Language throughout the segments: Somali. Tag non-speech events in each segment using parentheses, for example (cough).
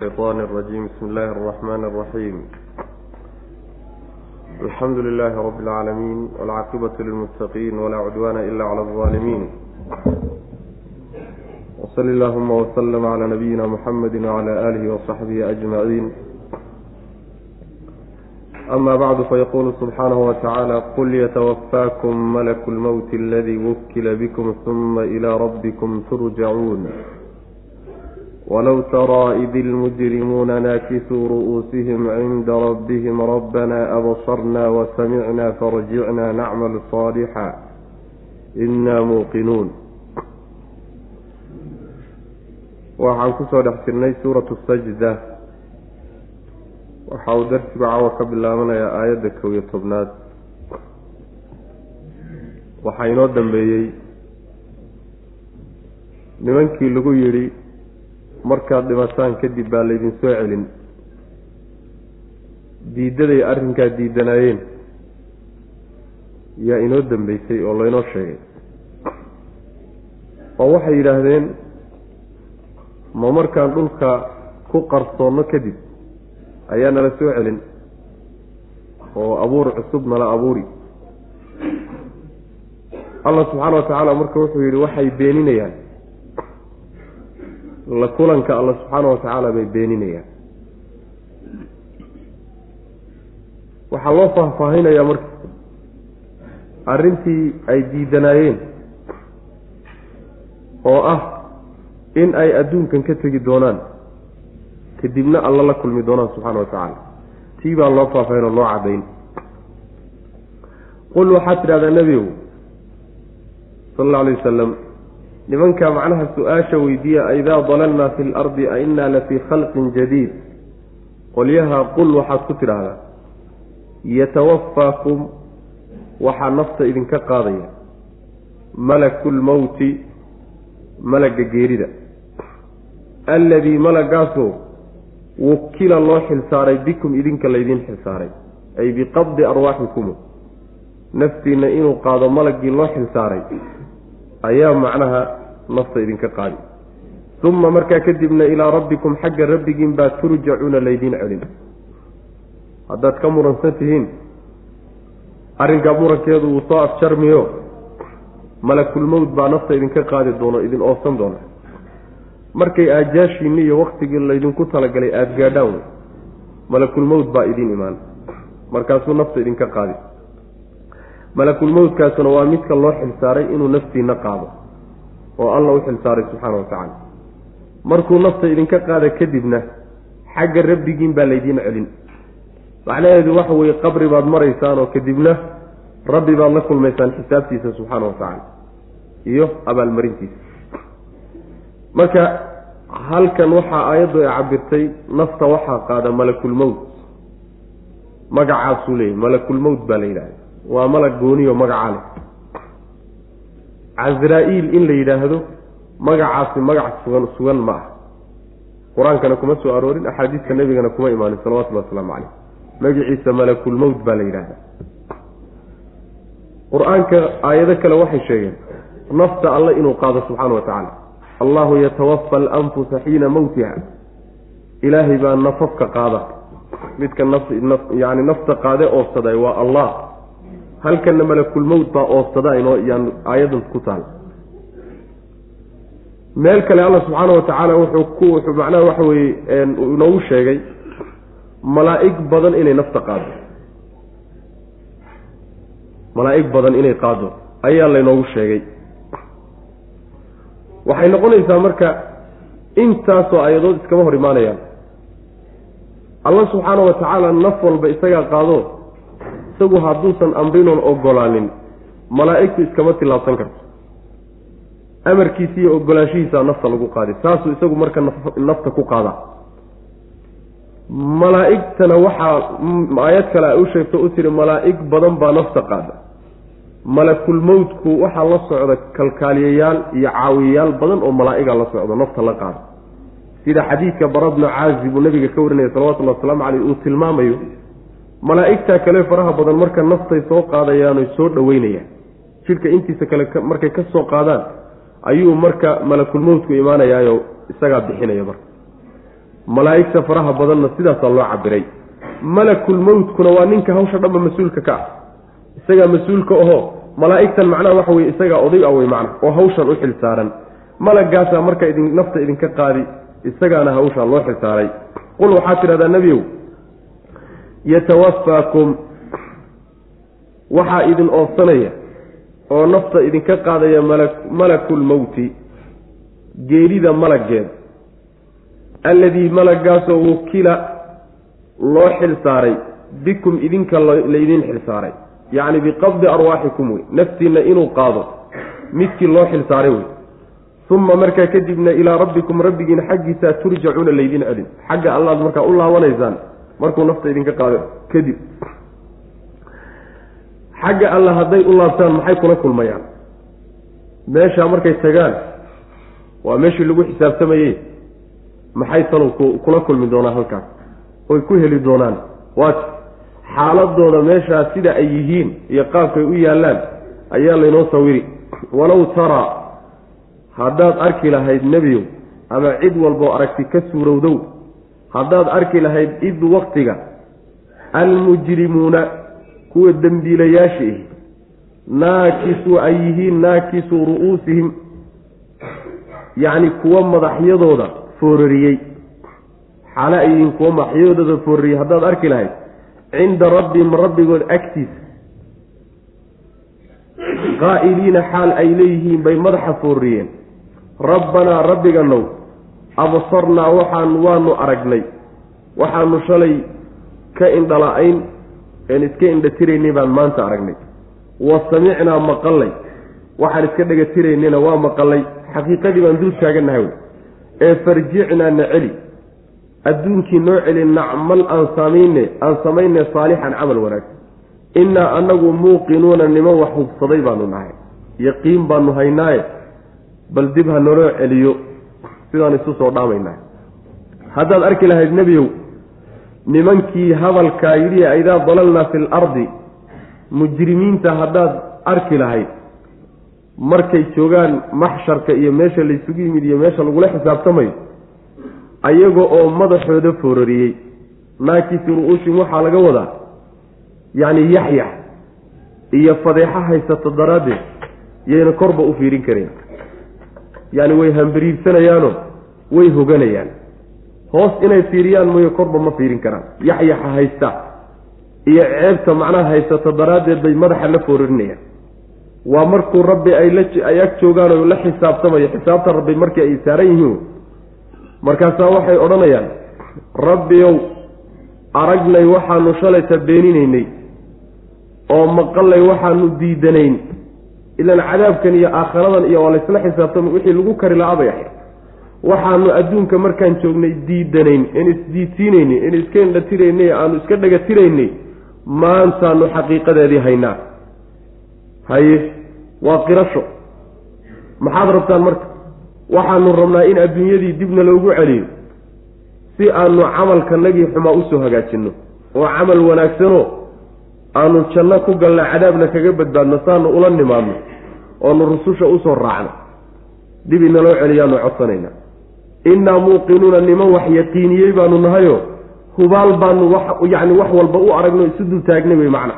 الشيطان الرجيم بسم الله الرحمن الرحيم الحمد لله رب العالمين والعاقبة للمتقين ولا عدوان إلا على الظالمين وصل اللهم وسلم على نبينا محمد وعلى آله وصحبه أجمعين أما بعد فيقول سبحانه وتعالى قل يتوفاكم ملك الموت الذي وكل بكم ثم إلى ربكم ترجعون walow taraa id ilmujrimuuna naakisuu ru'uusihim cinda rabbihim rabbanaa absarnaa wasamicnaa farjicnaa nacmal saalixa innaa muuqinuun waxaan ku soo dhex jirnay suuratu sajda waxa uu darsigu cawa ka bilaabanayaa aayadda kow iyo tobnaad waxaa inoo dambeeyey nimankii lagu yidhi markaad dhimataan kadib baa laydin soo celin. Diiddaday arrinkaa diidanaayeen. Yaa inoo dambeysay oo laynoo sheegay. Oo waxay yidhaahdeen ma markaan dhulka ku qarsoonno kadib ayaa nala soo celin oo abuur cusub nala abuuri. Allah subxaana wa tacaala marka wuxuu yidhi waxay beeninayaan la kulanka alla subxaana wa tacaala bay beeninayaan. Waxaa loo faahfaahinayaa marka arrintii ay diidanaayeen oo ah in ay adduunkan ka tegi doonaan. Kadibna alla la kulmi doonaan subxaana wa tacaala tii baa loo faahfaahin oo loo caddayn. Qul waxaad tidhahdaa nebigow sala alla alay wasalam nimanka macnaha su'aasha weydiiya aidaa dalalnaa fi lardi a innaa la fii khalqin jadiid. Qolyaha qul waxaad ku tidhaahdaa yatawafaakum waxaa nafta idinka qaadaya malakulmowti malagga geerida. Alladii malagaasoo wukila loo xilsaaray bikum idinka laydiin xilsaaray ay biqabdi arwaaxikum. Naftiinna inuu qaado malaggii loo xilsaaray ayaa macnaha nafta idinka qaadi. Uma markaa kadibna ilaa rabbikum xagga rabbigiin baa turjacuuna laydiin celin. Haddaad ka muransan tihiin arrinkaa murankeedu wuu soo afjarmiyo. Malakulmowd baa nafta idinka qaadi doono idin oofsan doona markay aajaashiinni iyo waktigii laydinku talagalay aada gaadhaan wey malakulmowd baa idiin imaan. Markaasuu nafta idinka qaadi. Malakulmowdkaasuna waa midka loo xilsaaray inuu naftiina qaado oo alla u xilsaaray subxaana wa tacaala. Markuu nafta idinka qaada kadibna xagga rabbigiin baa laydiin celin. Macnaheedu waxa weeye qabri baad maraysaan oo kadibna rabbi baad la kulmaysaan xisaabtiisa subxaana wa tacaala iyo abaalmarintiisa. Marka halkan waxaa aayaddu ay cabirtay nafta waxaa qaada malakulmowt magacaasuu leeyahy malakulmowt baa la yidhahda waa malag gooniyo magacaa leh casraa-iil in la yidhaahdo magacaasi magac sugan sugan ma ah. Qur'aankana kuma soo aroorin axaadiista nebigana kuma imaanin salawatullahi wasalaamu caleyh magaciisa malakulmowt baa la yidhahdaa qur'aanka aayado kale waxay sheegeen nafta alle inuu qaado subxaana wa tacaala. Allahu yatawafa alanfusa xiina mowtiha ilaahay baa nafafka qaada. Midka naf yani nafta qaade oofsaday waa allah halkana malakulmowt baa oofsada inoo yaan aayadan ku taal. Meel kale alla subxaana wa tacaala wuxuu ku wuxuu macnaha waxa weeye inoogu sheegay malaa'ig badan inay nafta qaado malaa'ig badan inay qaado ayaa laynoogu sheegay. Waxay noqonaysaa marka intaasoo ayadood iskama hor imaanayaan. Alla subxaana wa tacaala naf walba isagaa qaado isagu hadduusan amrinoon ogolaanin malaa'igtu iskama tillaabsan karto. Amarkiisa iyo ogolaanshihiisaa nafta lagu qaadi saasuu isagu marka nafta ku qaadaa. Malaa'igtana waxaa aayad kale ay u sheegto u tiri malaa'ig badan baa nafta qaada. Malakulmowtku waxaa la socda kalkaaliyayaal iyo caawiyayaal badan oo malaa'iga la socdo nafta la qaada sida xadiidka barabnu caazib uu nabiga ka warinaya salawatullahi wasalaamu caleyh uu tilmaamayo malaa'igtaa kale faraha badan marka naftay soo qaadayaanoy soo dhoweynayaan. Jidhka intiisa kale markay ka soo qaadaan ayuu marka malakulmowtku imaanayaayo isagaa bixinaya marka malaa'igta faraha badanna sidaasaa loo cabiray malakul mowtkuna waa ninka hawsha dhanba mas'uulka ka ah. Isagaa mas'uulka aho malaa'igtan macnaha waxa weye isagaa oday ah wey macna oo hawshan u xil saaran. Malagaasaa marka idin nafta idinka qaadi isagaana hawshaa loo xilsaaray qul waxaad tidhahdaa nebiyow yatawafaakum waxaa idin oofsanaya oo nafta idinka qaadaya malakul mowti geerida malaggeed alladii malaggaasoo wukila loo xil saaray bikum idinka laydin xil saaray. Yacni biqabdi arwaaxikum wey naftiinna inuu qaado midkii loo xil saaray wey. Uma markaa kadibna ilaa rabbikum rabbigiina xaggiisaa turjacuuna laydin celin. Xagga allaad markaa u laabanaysaan markuu nafta idinka qaado kadib. Xagga alla hadday u laabtaan maxay kula kulmayaan? Meeshaa markay tagaan waa meeshii lagu xisaabtamayey. Maxay talow kula kulmi doonaan halkaas? Oy ku heli doonaan. Waat xaaladooda meeshaa sida ay yihiin iyo qaabkay u yaallaan ayaa laynoo sawiri. Walow taraa haddaad arki lahayd nebiyow ama cid walboo aragti ka suurowdow haddaad arki lahayd id waktiga almujrimuuna kuwa dembiilayaasha ihi naakisuu ay yihiin naakisuu ru'uusihim yacni kuwa madaxyadooda foorariyey. Xaale ay kuwa madaxyadooda foorariyey haddaad arki lahayd cinda rabbihim rabbigood agtiisa. Qaa'iliina xaal ay leeyihiin bay madaxa foorriyeen rabbanaa rabbiganow absarnaa waxaan waanu aragnay. Waxaanu shalay ka indhala-ayn een iska indhatiraynay baan maanta aragnay. Wa samicnaa maqallay. Waxaan iska dhegatiraynayna waa maqallay. Xaqiiqadii baan dul taagannahay wey. Ee farjicnaa na celi. Adduunkii noo celi nacmal aan samayne aan samayne saalixan camal wanaagsan innaa annagu muuqinuuna nimo wax hubsaday baanu nahay. Yaqiin baanu haynaaye bal dib ha naloo celiyo sidaan isu soo dhaamaynaa haddaad arki lahayd nebiyow nimankii hadalkaa yidhi idaa dalalnaa fi lardi mujrimiinta haddaad arki lahayd markay joogaan maxsharka iyo meesha laysugu yimid iyo meesha lagula xisaabtamayo ayaga oo madaxooda foorariyey naakisi ru-uushim waxaa laga wadaa yacni yaxyax iyo fadeexo haysato daraaddeed yayna korba u fiirin karayn yacni way hambariirsanayaanoo way hoganayaan. Hoos inay fiiriyaan mooye korba ma fiirin karaan. Yaxyaxa haysta. Iyo ceebta macnaha haysato daraaddeed bay madaxa la foorarinayaan waa markuu rabbi ay la ay ag joogaan oo la xisaabtamayo xisaabta rabbi markii ay saaran yihiin. Markaasaa waxay odhanayaan rabbiyow aragnay waxaanu shalayta beeninaynay oo maqallay waxaanu diidanayn ilaan cadaabkan iyo aakharadan iyo waa laysla xisaabtamay wixii lagu kari la abay ahayd waxaanu adduunka markaan joognay diidanayn in isdiidsiinaynay in iska indhatiraynay aanu iska dhagatiraynay maantaanu xaqiiqadeedii haynaa. Haye waa qirasho. Maxaad rabtaan marka? Waxaanu rabnaa in adduunyadii dibna loogu celiyo si aanu camalkanagii xumaa u soo hagaajinno oo camal wanaagsanoo aanu janno ku galna cadaabna kaga badbaadno saanu ula nimaadno oonu rususha u soo raacno. Dib inaloo celiyaanu codsanaynaa. Innaa muuqinuuna niman wax yaqiiniyey baanu nahayo hubaal baanu wax yacni wax walba u aragno isu dul taagnay wey macna.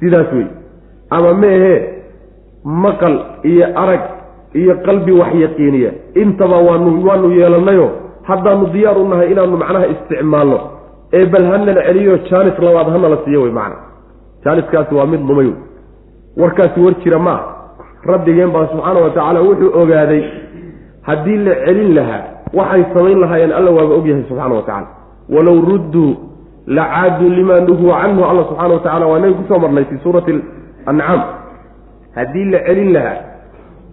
Sidaas wey. Ama meehee maqal iyo arag iyo qalbi wax yaqiiniya intaba waanu waanu yeelanayo haddaanu diyaar u nahay inaanu macnaha isticmaalno. Ee bal hanala celiyo jaanis labaad hanala siiyo wey macna jaaniskaasi waa mid lumay warkaasi war jira ma rabbigeen baa subxaana wa tacaala wuxuu ogaaday haddii la celin lahaa waxay samayn lahaayeen alla waaba ogyahay subxana wa tacala walow rudduu la caaduu limaa nuhuu canhu alla subxana wa tacala waa inaga ku soo marnay fii suurati ancaam haddii la celin lahaa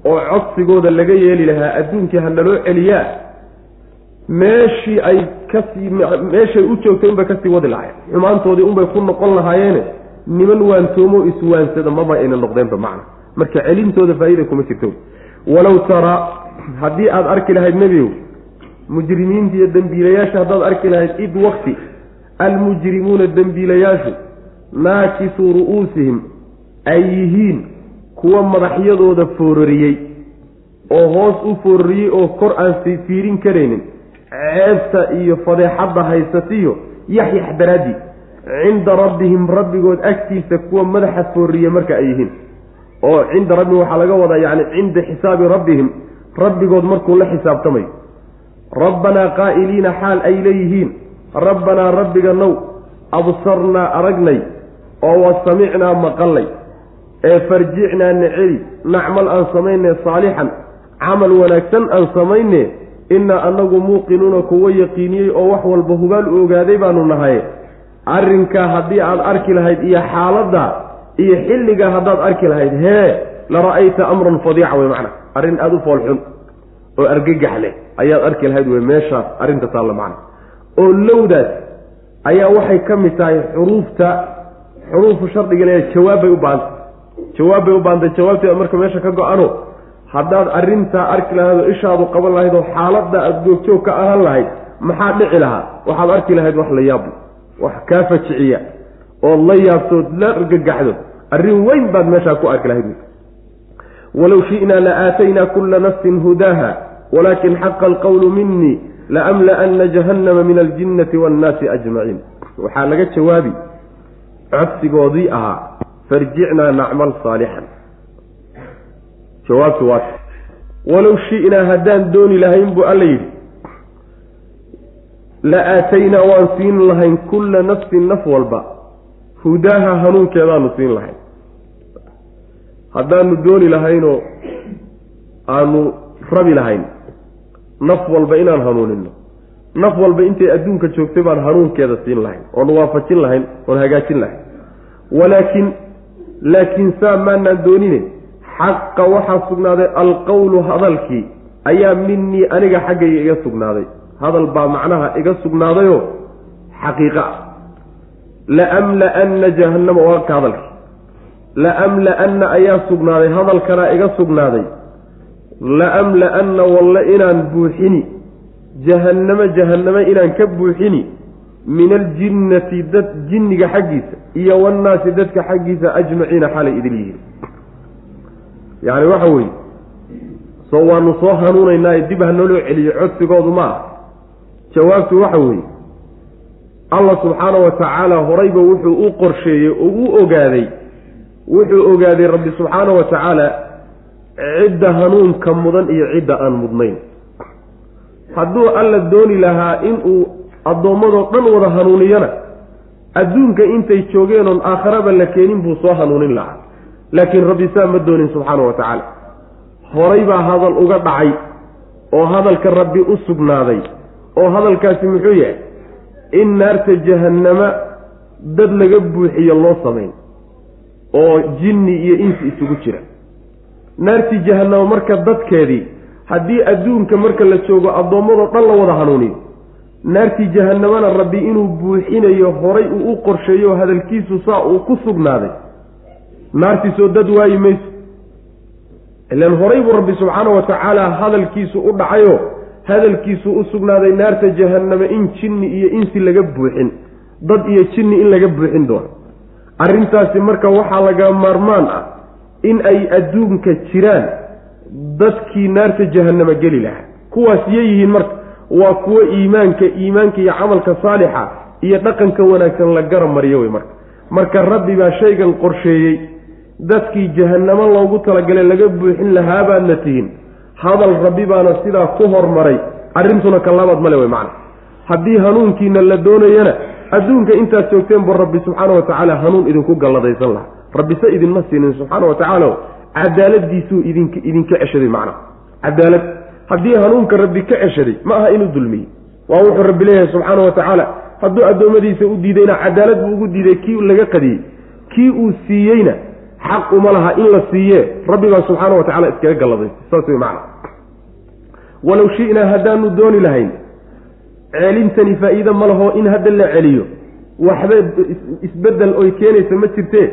oo codsigooda laga yeeli lahaa adduunkii ha naloo celiyaa meeshii ay ka sii meeshay u joogtay unbay ka sii wadi lahayen xumaantoodii unbay ku noqon lahaayeene niman waantoomo iswaansada maba ayna noqdeenba macna. Marka celintooda faa'iida kuma jirto. Walow taraa haddii aada arki lahayd nebigow mujrimiinta iyo dembiilayaasha haddaad arki lahayd id wakti almujrimuuna dembiilayaashu naakisuu ru'uusihim ay yihiin kuwa madaxyadooda foorariyey oo hoos u foorariyey oo kor aan fiirin karaynin ceebta iyo fadeexadda haysatiyo yaxyax daraaddi cinda rabbihim rabbigood agtiisa kuwa madaxa fooriye marka ay yihiin. Oo cinda rabbihim waxaa laga wadaa yacni cinda xisaabi rabbihim rabbigood markuu la xisaabtamayo rabbanaa qaa'iliina xaal ay leeyihiin. Rabbanaa rabbiga now absarnaa aragnay. Oo wa samicnaa maqallay ee farjicnaa neceli nacmal aan samayne saalixan. Camal wanaagsan aan samayne innaa annagu muuqinuuna kuwa yaqiiniyey oo wax walba hubaal u ogaaday baanu nahay arrinkaa haddii aad arki lahayd iyo xaaladda iyo xilligaa haddaad arki lahayd hee la ra'ayta amran fadiica wey macna. Arrin aada u foolxun oo argagax leh ayaad arki lahayd wey meeshaas arrinta taalla macna. Oo lowdaas ayaa waxay ka mid tahay xuruufta xuruufu shardiga le jawaab bay u baahantay jawaab bay u baahantay jawaabteeda marka meesha ka go-ano haddaad arrintaa arki lahayd oo ishaadu qaban lahayd oo xaaladda aada googjoog ka ahaan lahayd maxaa dhici lahaa? Waxaad arki lahayd wax la yaablo wax kaa fajiciya ood la yaabtood la argagaxdo arrin weyn baad meeshaa ku arki lahayd walow shi'naa la aataynaa kulla nafsin hudaaha walaakin xaqa alqawlu minii laamla'anna jahannama min aljinnati waannaasi ajmaciin. Waxaa laga jawaabi codsigoodii ahaa farjicnaa nacmal saalixan. Jawaabtu waa walow shi'naa haddaan dooni lahayn buu alla yidhi la aataynaa waan siin lahayn kulla nafsin naf walba. Hudaaha hanuunkeedaanu siin lahayn. Haddaanu dooni lahaynoo aanu rabi lahayn. Naf walba inaan hanuunino naf walba intay adduunka joogtay baan hanuunkeeda siin lahayn oon waafajin lahayn oon hagaajin lahayn. Walaakin laakiin saa maanaan doonine xaqa waxaa sugnaaday alqowlu hadalkii. Ayaa minii aniga xaggayga iga sugnaaday hadal baa macnaha iga sugnaadayoo xaqiiqa ah. Laamla'anna jahannama waa ka hadalkii laamla'anna ayaa sugnaaday hadalkanaa iga sugnaaday. Laamla'anna walle inaan buuxini jahannamo jahannamo inaan ka buuxini min aljinnati dad jinniga xaggiisa iyo wannaasi dadka xaggiisa ajmaciina xalay idil yihiin. Yacni waxa weeye soo waanu soo hanuunaynaaye dib ha naloo celiyo codsigoodu ma ah jawaabtu waxa weeye allah subxaana wa tacaala horayba wuxuu u qorsheeyey oo u ogaaday wuxuu ogaaday rabbi subxaana wa tacaala cidda hanuunka mudan iyo cidda aan mudnayn. Hadduu alla dooni lahaa inuu addoommadoo dhan wada hanuuniyana adduunka intay joogeen oon aakharaba la keenin buu soo hanuunin lahaa. Laakiin rabbi saa ma doonin subxaana wa tacaala. Horay baa hadal uga dhacay oo hadalka rabbi u sugnaaday oo hadalkaasi muxuu yahay in naarta jahannama dad laga buuxiyo loo samayn oo jinni iyo insi isugu jira. Naartii jahannama marka dadkeedii haddii adduunka marka la joogo addoommadoo dhan la wada hanuuniyo. Naartii jahannamana rabbi inuu buuxinayo horay uu u qorsheeyo hadalkiisu saa uu ku sugnaaday. Naartiisoo dad waayi mayso. Ilaan horay buu rabbi subxaana wa tacaala hadalkiisu u dhacayo hadalkiisu u sugnaaday naarta jahanname in jinni iyo insi laga buuxin dad iyo jinni in laga buuxin doono. Arrintaasi marka waxaa laga maarmaan ah in ay adduunka jiraan dadkii naarta jahannama geli lahaa. Kuwaas yihiin marka waa kuwo iimaanka iimaanka iyo camalka saalixa iyo dhaqanka wanaagsan la garab mariyo wey marka. Marka rabbi baa shaygan qorsheeyey dadkii jahannamo loogu talagalay laga buuxin lahaabaadna tihin hadal rabbi baana sidaa ku hormaray arrintuna ka labaad male wey macna. Haddii hanuunkiina la doonayana adduunka intaad joogteen bu rabbi subxaana wa tacaala hanuun idinku galladaysan lahaa. Rabbi se idinma siinin subxaana wa tacaala cadaaladiisuu idink idinka ceshaday macna. Cadaalad haddii hanuunka rabbi ka ceshaday ma aha inuu dulmiyey waa wuxuu rabbi leeyahay subxaana wa tacaala hadduu addoommadiisa u diidayna cadaalad buu ugu diiday kii laga qadiyey kii uu siiyeyna xaq uma laha in la siiye. Rabbi baa subxaana wa tacala iskaga galladay. Saas wey macna. Walow shi'naa haddaanu dooni lahayn celintani faa'iide ma laho in hadda la celiyo. Waxba isbeddel oy keenaysa ma jirtee?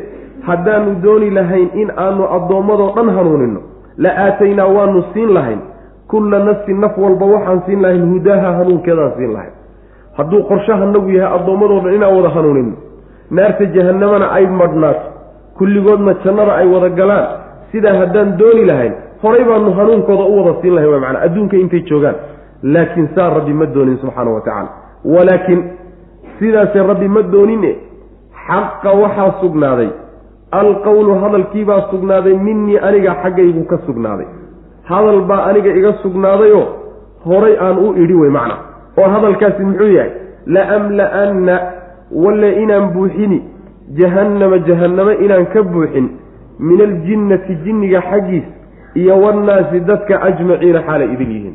Haddaanu dooni lahayn in aanu addoommadoo dhan hanuunino la aataynaa waanu siin lahayn. Kulla nafsin naf walba waxaan siin lahayn hudaaha hanuunkeedaan siin lahayn. Hadduu qorshahanagu yahay addoommadoo dhan inaan wada hanuunino naarta jahannamana ay madhnaato kulligoodna jannada ay wada galaan. Sidaa haddaan dooni lahayn horay baanu hanuunkooda u wada siin lahayn waa macnaa adduunka intay joogaan. Laakiin saa rabbi ma doonin subxaana wa tacaala. Walaakin sidaase rabbi ma doonine xaqa waxaa sugnaaday. Alqowlu hadalkiibaa sugnaaday minii aniga xaggaygu ka sugnaaday. Hadal baa aniga iga sugnaadayoo horay aan u idhi wey macna oo hadalkaasi muxuu yahay la-amla-anna walle inaan buuxini jahannama jahannamo inaan ka buuxin min aljinnati jinniga xaggiis iyo wannaasi dadka ajmaciina xaalay idin yihiin.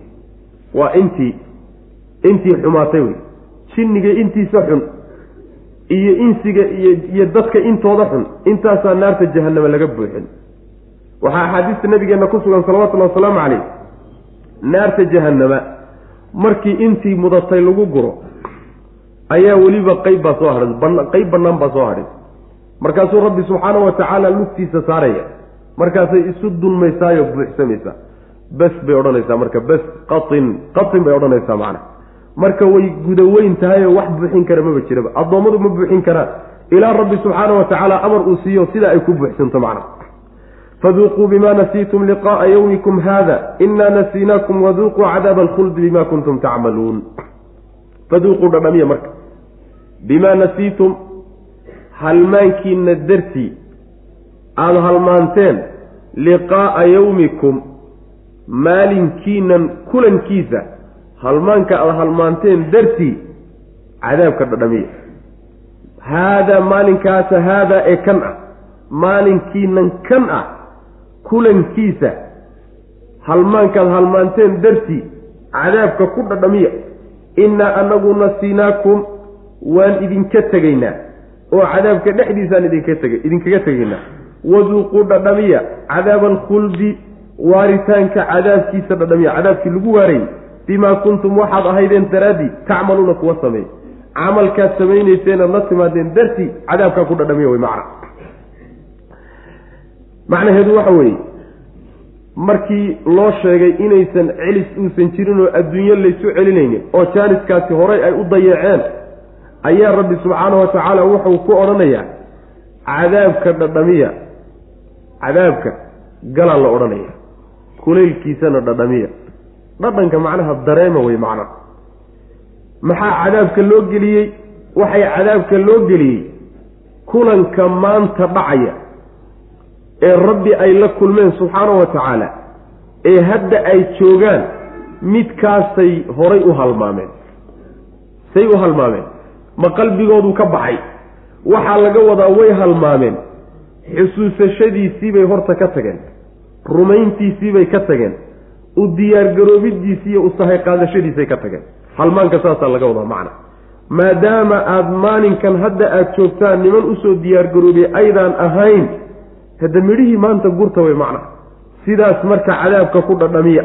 Waa intii intii xumaatay wey. Jinniga intiisa xun iyo insiga iyo dadka intooda xun intaasaa naarta jahannama laga buuxin. Waxaa axaadiista nabigeenna ku sugan salawatullahi wasalaamu caleyh naarta jahannama markii intii mudatay lagu guro ayaa weliba qeyb baa soo hadhay qeyb bannaan baa soo hadhay markaasuu rabbi subxaanahu wa tacaala lugtiisa saaraya. Markaasay isu dulmaysaayo buuxsamaysaa bes bay odhanaysaa marka bes qatin qatin bay odhanaysaa macna. Marka way gudaweyn tahayoo wax buuxin kara maba jiraba. Addoommadu ma buuxin karaan. Ilaa rabbi subxaana wa tacaala amar uu siiyo sidaa ay ku buuxsanto macna. Faduuquu bima nasiitum liqa'a yawmikum hada inaa nasiinaakum waduuquu cadaaba alkhuldi bima kuntum tacmaluun. Faduuquu dhadhamiya marka. Bimaa nasiitum halmaankiina dartii aada halmaanteen liqaa'a yawmikum maalinkiinan kulankiisa halmaanka aada halmaanteen dartii cadaabka dhadhamiya. Haadaa maalinkaasa haadaa ee kan ah maalinkiinan kan ah kulankiisa halmaankaad halmaanteen dartii cadaabka ku dhadhamiya. Innaa anagu nasiinaakum waan idinka tegaynaa oo cadaabka dhexdiisaan idinka teg idinkaga tegaynaa waduuquu dhadhamiya cadaaba alkhuldi waaritaanka cadaabkiisa dhadhamiya cadaabkii lagu waarayy bimaa kuntum waxaad ahaydeen daraaddii tacmaluuna kuwa sameey camalkaad samaynayseen aad la timaadeen dartii cadaabkaa ku dhadhamiya wey macna. Macnaheedu waxa weeye markii loo sheegay inaysan celis uusan jirin oo adduunyo laysu celinaynin oo jaaniskaasi horay ay u dayeeceen ayaa rabbi subxaanahu wa tacaala wuxuu ku odhanayaa cadaabka dhadhamiya. Cadaabka galaa la odhanaya kulaylkiisana dhadhamiya. Dhadhanka macnaha dareema wey macna maxaa cadaabka loo geliyey? Waxay cadaabka loo geliyey kulanka maanta dhacaya ee rabbi ay la kulmeen subxaanahu wa tacaala ee hadda ay joogaan midkaasay horay u halmaameen. Say u halmaameen ma qalbigoodu ka baxay. Waxaa laga wadaa way halmaameen. Xusuusashadiisiibay horta ka tageen. Rumayntiisiibay ka tageen. U diyaargaroobidiisi iyo usahay qaadashadiisay ka tageen. Halmaanka saasaa laga wadaa macna. Maadaama aada maalinkan hadda aada joogtaan niman u soo diyaargaroobay aydaan ahayn hadda midhihii maanta gurta way macna. Sidaas marka cadaabka ku dhadhamiya.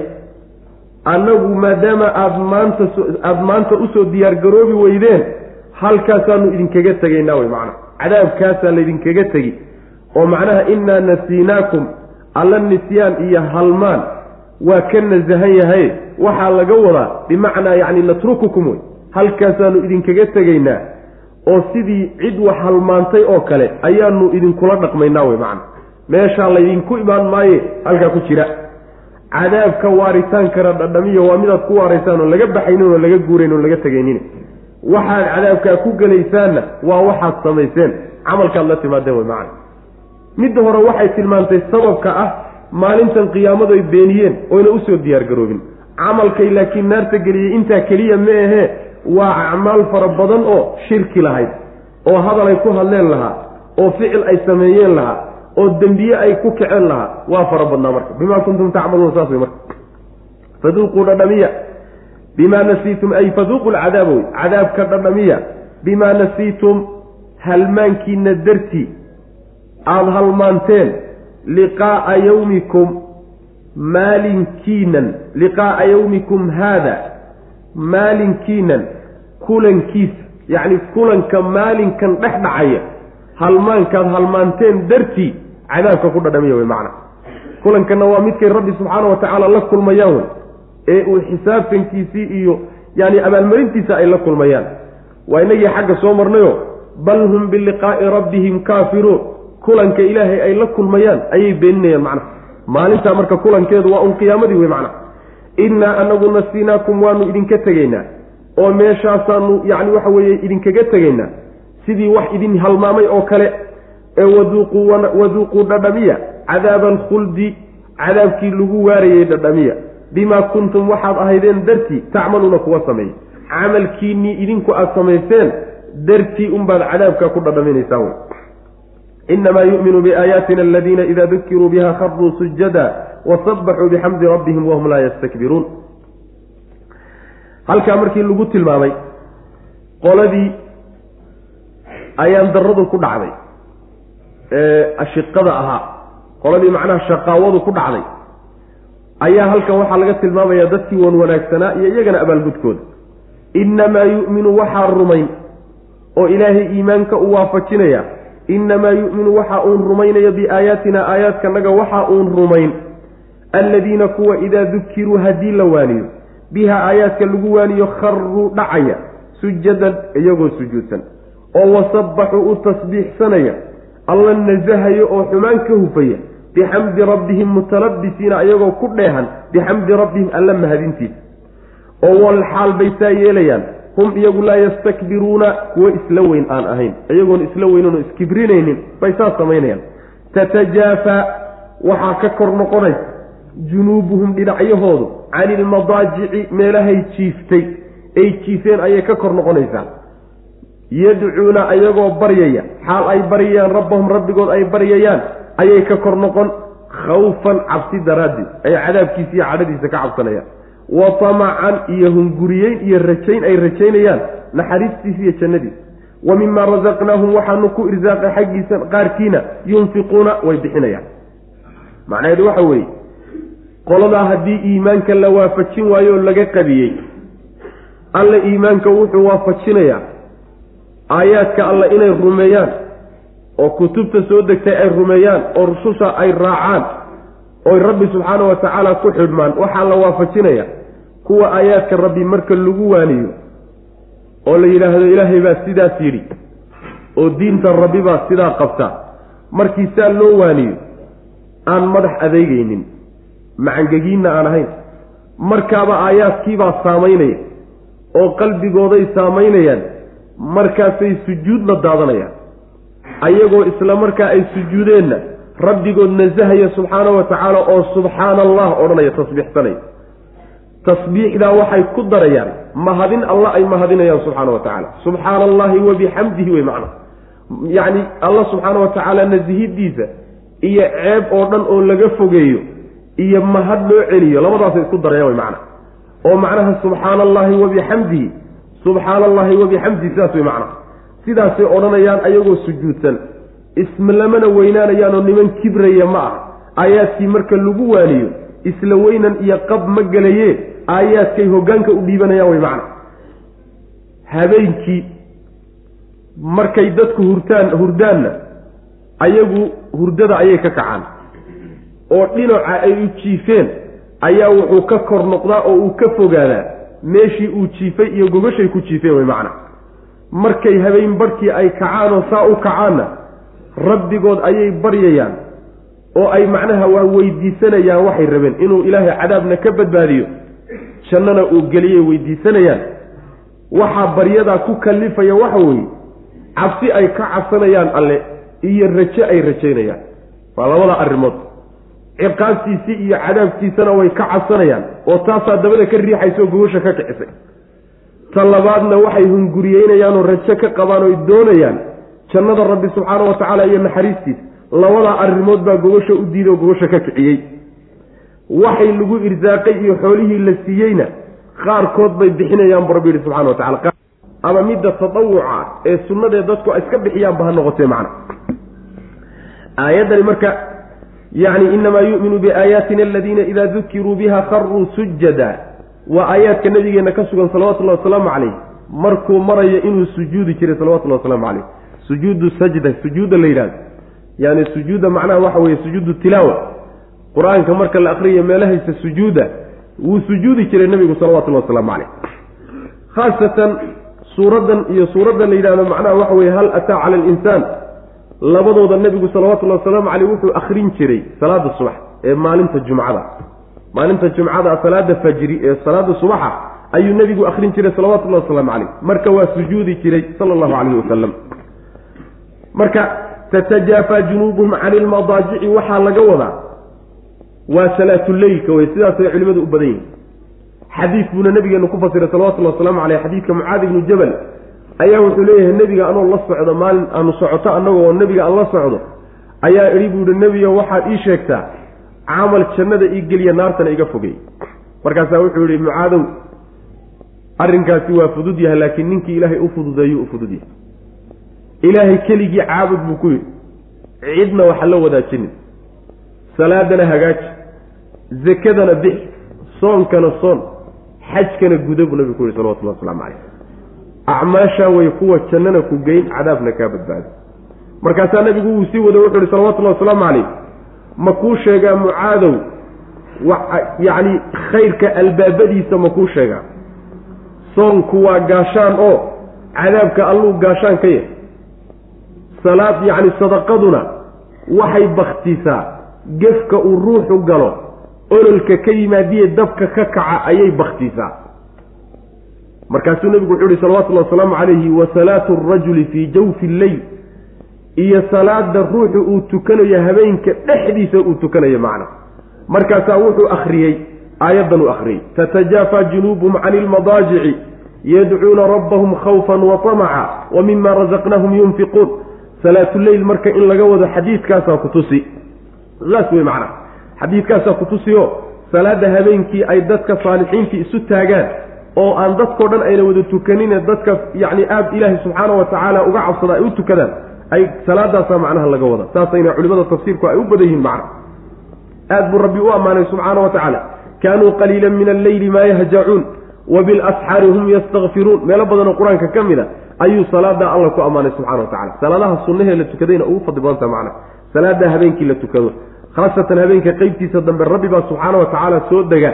Annagu maadaama aada maanta aada maanta u soo diyaargaroobi weydeen halkaasaanu idinkaga tegaynaa wey macna. Cadaabkaasaa laydinkaga tegi. Oo macnaha innaa nasiinaakum alla nisyaan iyo halmaan waa ka nasahan yahay. Waxaa laga wadaa bimacnaa yacni natrukukum wey halkaasaanu idinkaga tegaynaa. Oo sidii cid wax halmaantay oo kale ayaanu idinkula dhaqmaynaa wey macna. Meeshaa laydinku imaan maaye halkaa ku jira. Cadaabka waaritaankana dhadhamiya waa midaad ku waaraysaan oo laga baxaynin oo laga guurayn oo laga tegaynin waxaad cadaabkaa ku gelaysaanna waa waxaad samayseen. Camalkaad la timaadeen wey macna midda hore waxay tilmaantay sababka ah maalintan qiyaamadu ay beeniyeen oyna u soo diyaargaroobin camalkay laakiin naarta geliyey intaa keliya ma ahee waa acmaal fara badan oo shirki lahayd oo hadal ay ku hadleen lahaa oo ficil ay sameeyeen lahaa oo dembiye ay ku kaceen lahaa waa fara badnaa marka. Bimaa kuntum tacmaluuna saas wey marka. Faduuquu dhadhamiya bimaa nasiitum ay faduuqu lcadaaba wey cadaabka dhadhamiya bimaa nasiitum halmaankiina dartii aada halmaanteen liqaa'a yawmikum maalinkiinan liqaa'a yawmikum haada maalinkiinan kulankiisa yacni kulanka maalinkan dhex dhacaya halmaankaad halmaanteen dartii cadaabka ku dhadhamiya wey macna. Kulankanna waa midkay rabbi subxaana wa tacaala la kulmayaan wey ee uu xisaabtankiisii iyo yani abaalmarintiisa ay la kulmayaan. Waa inagii xagga soo marnayo bal hum biliqaa'i rabbihim kaafiruun. Kulanka ilaahay ay la kulmayaan ayay beeninayaan macnaha maalintaa marka kulankeedu waa un qiyaamadii wey macnaha innaa anagu nasiinaakum waanu idinka tegaynaa. Oo meeshaasaanu yacni waxa weeye idinkaga tegaynaa. Sidii wax idin halmaamay oo kale ee waduuquu waduuquu dhadhamiya. Cadaaba alkhuldi cadaabkii lagu waarayey dhadhamiya bimaa kuntum waxaad ahaydeen dartii tacmaluuna kuwa sameeyey. Camalkiinnii idinku aada samayseen dartii unbaad cadaabkaa ku dhadhaminaysaan wey. Inamaa yu'minu biaayaatina aladiina ida dukiruu biha kharuu sujada wasabaxuu bixamdi rabbihim wahum laa yastakbiruun. Halkaa markii lagu tilmaamay qoladii ayaan daradu ku dhacday. Ee ashiqada ahaa. Qoladii macnaha shaqaawadu ku dhacday ayaa halkan waxaa laga tilmaamayaa dadkii wan wanaagsanaa iyo iyagana abaalgudkooda. Innamaa yu'minu waxaa rumayn oo ilaahay iimaanka u waafajinaya. Innamaa yu'minu waxa uun rumaynaya biaayaatina aayaadkanaga waxa uun rumayn. Alladiina kuwa idaa dukiruu haddii la waaniyo biha aayaadka lagu waaniyo kharuu dhacaya sujadan iyagoo sujuudsan. Oo wasabbaxuu u tasbiixsanaya alla nasahayo oo xumaan ka hufaya bixamdi rabbihim mutalabisiina iyagoo ku dheehan bixamdi rabbihim alla mahadintiisa oo wal xaal bay saa yeelayaan. Hum iyagu laa yastakbiruuna kuwo isla weyn aan ahayn. Iyagoon isla weynan iskibrinaynin bay saas samaynayaan. Tatajaafaa waxaa ka kor noqonaysa. Junuubuhum dhinacyahoodu cani ilmadaajici meelahay jiiftay ay jiifeen ayay ka kor noqonaysaa yadcuuna ayagoo baryaya. Xaal ay baryayaan rabbahum rabbigood ay baryayaan ayay ka kor noqon khawfan cabsi daraaddeed. Ay cadaabkiisa iyo cadhadiisa ka cabsanayaan. Wa tamacan iyo hunguriyeyn iyo rajayn ay rajaynayaan naxariistiisa iyo jannadiisa wa mimaa rasaqnaahum waxaanu ku irsaaqay xaggiisa qaarkiina yunfiquuna way bixinayaan. Macnaheedu waxa weeye qoladaa haddii iimaanka la waafajin waayo oo laga qadiyey alla iimaanka wuxuu waafajinayaa. Aayaadka alla inay rumeeyaan oo kutubta soo degtay ay rumeeyaan oo rususha ay raacaan oy rabbi subxaana wa tacaala ku xidhmaan waxaa la waafajinaya kuwa aayaadka rabbi marka lagu waaniyo oo la yidhaahdo ilaahay baa sidaas yidhi oo diinta rabbi baa sidaa qabta markii saa loo waaniyo aan madax adeegaynin macangegiinna aan ahayn markaaba aayaadkiibaa saamaynaya oo qalbigooday saamaynayaan markaasay sujuud la daadanayaan ayagoo isla markaa ay sujuudeenna rabbigood nasahaya subxaana wa tacaala oo subxaana allah odhanaya tasbiixsanaya tasbiixdaa waxay ku darayaan mahadin alla ay mahadinayaan subxaana wa tacaala. Subxaana allahi wa bixamdihi wey macna. Yacni alla subxaana wa tacaala nasihidiisa iyo ceeb oo dhan oo laga fogeeyo iyo mahad loo celiyo labadaasay isku darayaan wey macna. Oo macnaha subxaana allahi wa bixamdihi subxaana allahi wa bixamdihi sidaas wey macna sidaasay odhanayaan ayagoo sujuudsan. Islamana weynaanayaanoo niman kibraya ma ah aayaadkii marka lagu waaniyo isla weynan iyo qab ma gelaye aayaadkay hoggaanka u dhiibanayaan way macna. Habeenkii markay dadku hurtaan hurdaanna ayagu hurdada ayay ka kacaan. Oo dhinaca ay u jiifeen ayaa wuxuu ka kor noqdaa oo uu ka fogaadaa meeshii uu jiifay iyo gogashay ku jiifeen way macna markay habeen barhkii ay kacaan oo saa u kacaanna rabbigood ayay baryayaan oo ay macnaha waa weydiisanayaan waxay rabeen. Inuu ilaahay cadaabna ka badbaadiyo jannana uu geliyay weydiisanayaan. Waxaa baryadaa ku kallifaya waxa weeye cabsi ay ka cabsanayaan alle iyo raje ay rajaynayaan waa labada arrimood. Ciqaabtiisii iyo cadaabkiisana way ka cabsanayaan oo taasaa dabada ka riixaysa oo gogosha ka kicisay ta labaadna waxay hunguriyeynayaan oo rajo ka qabaan oy doonayaan jannada rabbi subxaana wa tacaala iyo naxariistiis labadaa arrimood baa gogosha u diiday oo gogosha ka kiciyey. Waxay lagu irsaaqay iyo xoolihii la siiyeyna qaarkood bay bixinayaan bu rabbi yihi subxana wa tacala ama midda tatawuca ee sunnadee dadku ay iska bixiyaanba ha noqotee macna. Aayaddani marka yacni inamaa yu'minu biaayaatina aladiina idaa dukiruu biha kharuu sujada waa aayaadka nabigeenna ka sugan salawatullahi wasalaamu calayh. Markuu marayo inuu sujuudi jiray salawatullahi wasalaamu calayh. Sujuudu sajda sujuudda la yidhahdo yani sujuudda macnaha waxa weeye sujuudu tilaawa. Qur'aanka marka la akriyo meelahaysa sujuudda wuu sujuudi jiray nebigu salawatullahi wasalaamu caleyh khaasatan suuraddan iyo suuradda la yidhahdo macnaha waxa weye hal ataa cala alinsaan labadooda nebigu salawatullahi wasalaamu caleyh wuxuu akrin jiray salaada subax ee maalinta jumcada maalinta jumcada salaada fajri ee salaada subaxa ayuu nebigu akrin jiray salawatullahi wasalaamu caleyh marka waa sujuudi jiray sala allahu calayhi wasalam marka tatajaafa junuubuhum cani lmadaajici waxaa laga wadaa waa salaatuleylka wey sidaasay culimadu u badan yihiin xadiid buuna nabigeenu ku fasiray salawatullahi wasalaamu caleyh xadiidka mucaad ibnu jabal ayaa wuxuu leeyahay nebiga anoo la socdo maalin aanu socoto annagoo nebiga aan la socdo ayaa idhi buu yihi nebiga waxaad ii sheegtaa camal jannada ii geliya naartana iga fogey markaasaa wuxuu yihi mucaadow arrinkaasi waa fudud yahay laakiin ninkii ilaahay u fududeeyu u fudud yahay. Ilaahay keligii caabud buu ku yidhi cidna waxa la wadaajinin salaadana hagaaji zakadana bix soonkana soon xajkana guda buu nabigu ku yihi salawatullahi waslamu caleyh acmaashaa way kuwa jannana ku geyn cadaabna kaa badbaado markaasaa nabigu wuu sii wada wuxuu ihi salawatullahi wasalaamu calayh ma kuu sheegaa mucaadow? Yacni khayrka albaabadiisa ma kuu sheegaa? Soonku waa gaashaan oo cadaabka alluu gaashaan ka yahay. Salaad yacni sadaqaduna waxay baktisaa gefka uu ruuxu galo ololka ka yimaadiye dabka ka kaca ayay baktisaa markaasuu nebigu wuxuu yihi salawatullahi wasalaamu calayhi wa salaatu arajuli fii jawfi lleyl iyo salaada ruuxu uu tukanayo habeenka dhexdiisa uu tukanayo macna. Markaasaa wuxuu akhriyey aayaddan uu akhriyey. Tatajaafa junuubuhum cani ilmadaajici yadcuuna rabbahum khawfan wa tamaca wa mima razaqnahum yunfiquun. Salaatuleyl marka in laga wado xadiidkaasaa ku tusi. Saas wey macna. Xadiidkaasaa ku tusi o salaada habeenkii ay dadka saalixiintii isu taagaan oo aan dadkao dhan ayna wada tukanine dadka yacni aad ilaahay subxaana wa tacaala uga cabsada ay u tukadaan ay salaadaasaa macnaha laga wada saasayna culimada tafsiirku ay u badan yihiin macna aad buu rabbi u ammaanay subxaana wa tacaala kaanuu qaliilan min alleyli maa yahjacuun wa bilasxaari hum yastakfiruun meelo badanoo qur'aanka ka mid a ayuu salaadaa alla ku ammaanay subxana wa tacala salaadaha sunnahee la tukadayna ugu fadli badanta macna salaada habeenkii la tukado khaasatan habeenka qeybtiisa dambe rabbi baa subxaana wa tacaala soo dega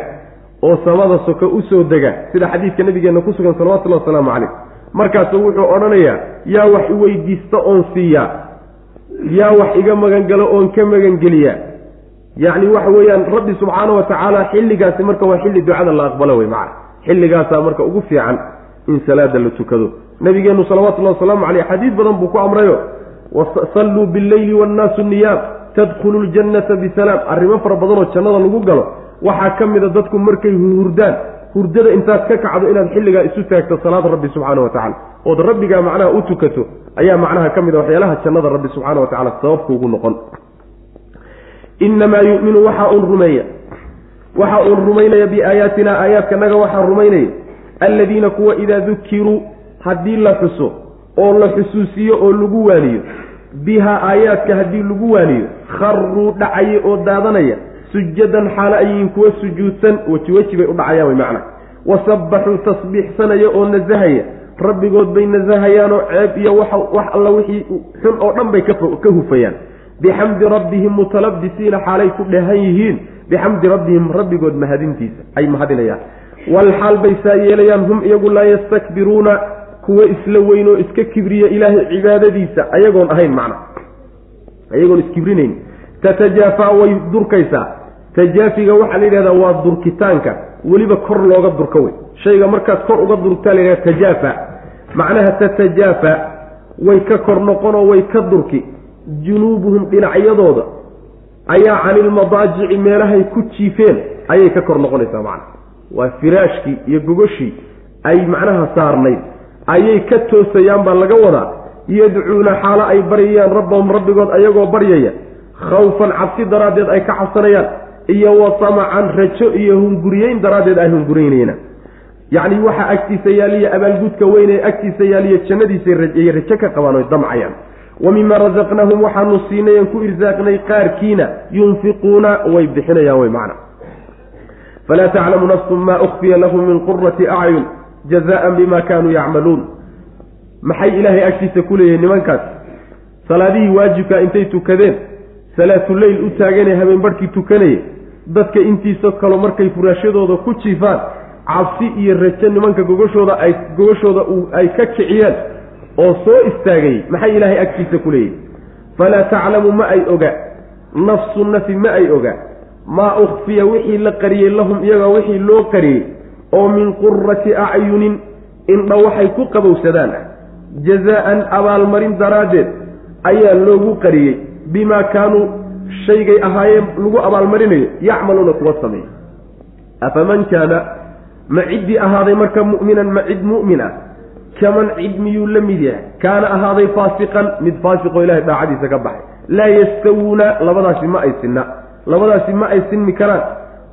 oo samada soka u soo dega sida xadiidka nabigeenna ku sugan salawatullahi wasalaamu calayh markaasu wuxuu odhanayaa yaa wax iweydiista oon siiyaa. Yaa wax iga magangalo oon ka magangeliyaa. Yacni waxa weeyaan rabbi subxaana wa tacaala xilligaasi marka waa xilli ducada la aqbalo wey macana xilligaasaa marka ugu fiican in salaada la tukado. Nabigeennu salawatullahi wasalaamu caleyh xadiid badan buu ku amrayo salluu billeyli wannaasu niyaam tadkhulu ljannata bisalaam arrimo fara badanoo jannada lagu galo waxaa ka mid a dadku markay hurdaan hurdada intaad ka kacdo inaad xilligaa isu taagto salaad rabbi subxaana wa tacala ood rabbigaa macnaha u tukato ayaa macnaha ka mid a waxyaalaha jannada rabbi subxaana wa tacala sababkuugu noqon. Inamaa yuminu waxaa uun rumeeya waxa uun rumaynaya biaayaatina aayaadkanaga waxaa rumaynaya alladiina kuwa idaa dukiruu haddii la xuso oo la xusuusiyo oo lagu waaniyo bihaa aayaadka haddii lagu waaniyo kharuu dhacaya oo daadanaya sujadan xaalo ayiin kuwa sujuudsan weji bay u dhacayaan way macna. Wasabbaxuu tasbiixsanaya oo nasahaya rabbigood bay nasahayaanoo ceeb iyo wax alla wixii xun oo dhan bay ka hufayaan. Bixamdi rabbihim mutalabisiina xaalay ku dhehan yihiin. Bixamdi rabbihim rabbigood mahadintiisa ay mahadinayaan. Walxaal bay saa yeelayaan hum iyagu laa yastakbiruuna kuwa isla weyn oo iska kibriya ilaahay cibaadadiisa ayagoon ahayn macna. Ayagoon iskibrinayn tatajaafaa way durkaysaa tajaafiga waxaa la yidhahdaa waa durkitaanka. Weliba kor looga durka wey shayga markaad kor uga durtaa la yidhahda tajaafa. Macnaha tatajaafa way ka kor noqonoo way ka durki. Junuubuhum dhinacyadooda ayaa canilmadaajici meelahay ku jiifeen ayay ka kor noqonaysaa macna. Waa firaashkii iyo gogoshii ay macnaha saarnayd. Ayay ka toosayaan baa laga wadaa. Yadcuuna xaalo ay baryayaan rabbahum rabbigood ayagoo baryaya. Khawfan cabsi daraaddeed ay ka cabsanayaan iyo wa tamacan rajo iyo hunguriyeyn daraaddeed ay hunguriyeynayna. Yacni waxaa agtiisa yaaliya abaalgudka weyn ee agtiisa yaaliya jannadiisay rajo ka qabaan oy damcayaan. Wa mima rasaqnahum waxaanu siinay aan ku irsaaqnay qaarkiina yunfiquuna way bixinayaan way macna. Falaa taclamu nafsun maa ukfiya lahum min qurati acyun jazaan bima kaanuu yacmaluun. Maxay ilaahay agtiisa ku leeyihiin nimankaas? Salaadihii waajibkaa intay tukadeen salaatuleyl u taaganee habeen barhkii tukanaya dadka intiisa kalo markay furaashadooda ku jiifaan cabsi iyo rajo nimanka gogashooda ay gogashooda ay ka kiciyeen oo soo istaagay maxay ilaahay agtiisa ku leeyihiin falaa taclamu ma ay oga nafsu nafi ma ay oga maa ukhfiya wixii la qariyey lahum iyaga wixii loo qariyey oo min qurati acyunin indha waxay ku qabowsadaan ah jazaa-an abaalmarin daraaddeed ayaa loogu qariyey bimaa kaanuu shaygay ahaayeen lagu abaalmarinayo yacmaluuna kuwa sameeya. Afaman kaana ma ciddii ahaaday marka mu'minan ma cid mu'min ah kaman cid miyuu la mid yahay? Kaana ahaaday faasiqan mid faasiqoo ilahay daacadiisa ka baxay. Laa yastawuuna labadaasi ma ay sinna. Labadaasi ma ay sinmi karaan.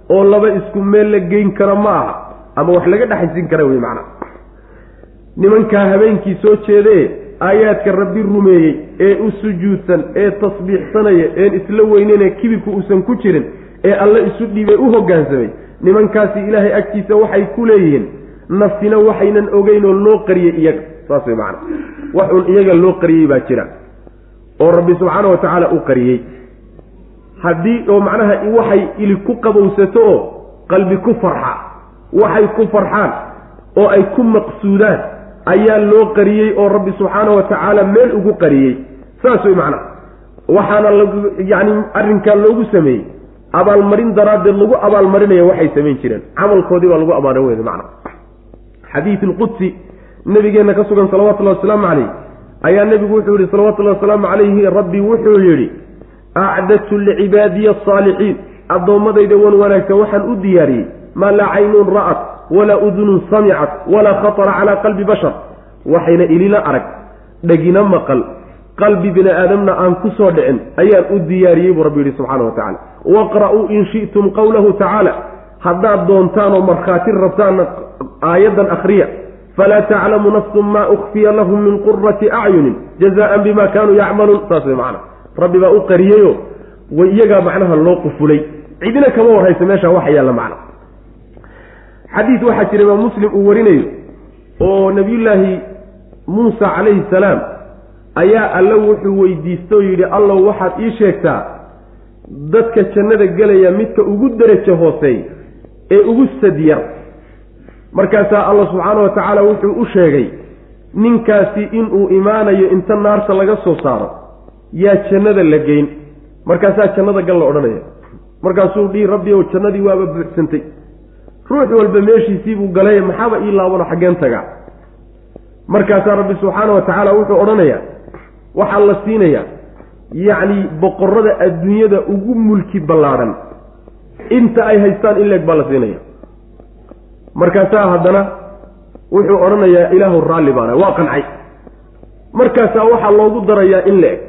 Oo laba isku meel la geyn karo ma aha. Ama wax laga dhexaysin kara wey macnaa nimankaa habeenkii soo jeedee aayaadka rabbi rumeeyey ee u sujuudsan ee tasbiixsanaya een isla weynene kibirku uusan ku jirin ee alle isu dhiibay u hoggaansamay nimankaasi ilaahay agtiisa waxay ku leeyihiin nafsina waxaynan ogeyn oo loo qariyey iyaga. Saas way macana wax uun iyaga loo qariyey baa jira. Oo rabbi subxaana wa tacaala u qariyey haddii oo macnaha waxay ili ku qabowsato oo qalbi ku farxa waxay ku farxaan oo ay ku maqsuudaan ayaa loo qariyey oo rabbi subxaana wa tacaala meel ugu qariyey. Saas way macnaha waxaana lagu yacni arrinkaa loogu sameeyey. Abaalmarin daraaddeed lagu abaalmarinaya waxay samayn jireen. Camalkoodii baa lagu abaalmarin weyda macna. Xadiid alqudsi nabigeenna ka sugan salawatullahi wasalaamu calayh ayaa nebigu wuxuu yihi salawatullahi wasalaamu calayhi rabbi wuxuu yidhi acdadtu licibaadiya asaalixiin addoommadayda wan wanaagsan waxaan u diyaariyey. Maa laa caynun ra'at walaa udunun samicat walaa khatara calaa qalbi bashar. Waxayna ilila arag dhegina maqal qalbi bini aadamna aan ku soo dhicin ayaan u diyaariyey buu rabbi yidhi subxaana wa tacala waqra'uu in shi'tum qowlahu tacaala. Haddaad doontaan oo markhaati rabtaanna aayaddan akhriya falaa taclamu nafsun maa ukhfiya lahum min qurati acyunin jazaan bima kaanuu yacmaluun. Saas way macana rabbi baa u qariyeyo way iyagaa macnaha loo qufulay. Cidina kama warhaysa meeshaa waxa yaalla macna xadiid waxaa jira imaam muslim uu warinayo oo nabiyullaahi muusa calayhi salaam ayaa alle wuxuu weydiistay oo yidhi allow waxaad ii sheegtaa dadka jannada gelaya midka ugu derajo hooseey ee ugu sadyar markaasaa allah subxaana wa tacaala wuxuu u sheegay ninkaasi inuu imaanayo inta naarta laga soo saaro yaa jannada la geyn. Markaasaa jannada gal la odhanaya markaasuu dhihi rabbi ow jannadii waaba buuxsantay ruux walba meeshiisii buu galay maxaaba ii laabano xaggeen tagaa markaasaa rabbi subxaana wa tacaala wuxuu odhanayaa waxaa la siinayaa yacni boqorada adduunyada ugu mulki ballaadhan inta ay haystaan in leeg baa la siinaya. Markaasaa haddana wuxuu odhanayaa ilaahu raalli baana waa qancay. Markaasaa waxaa loogu darayaa in la-eg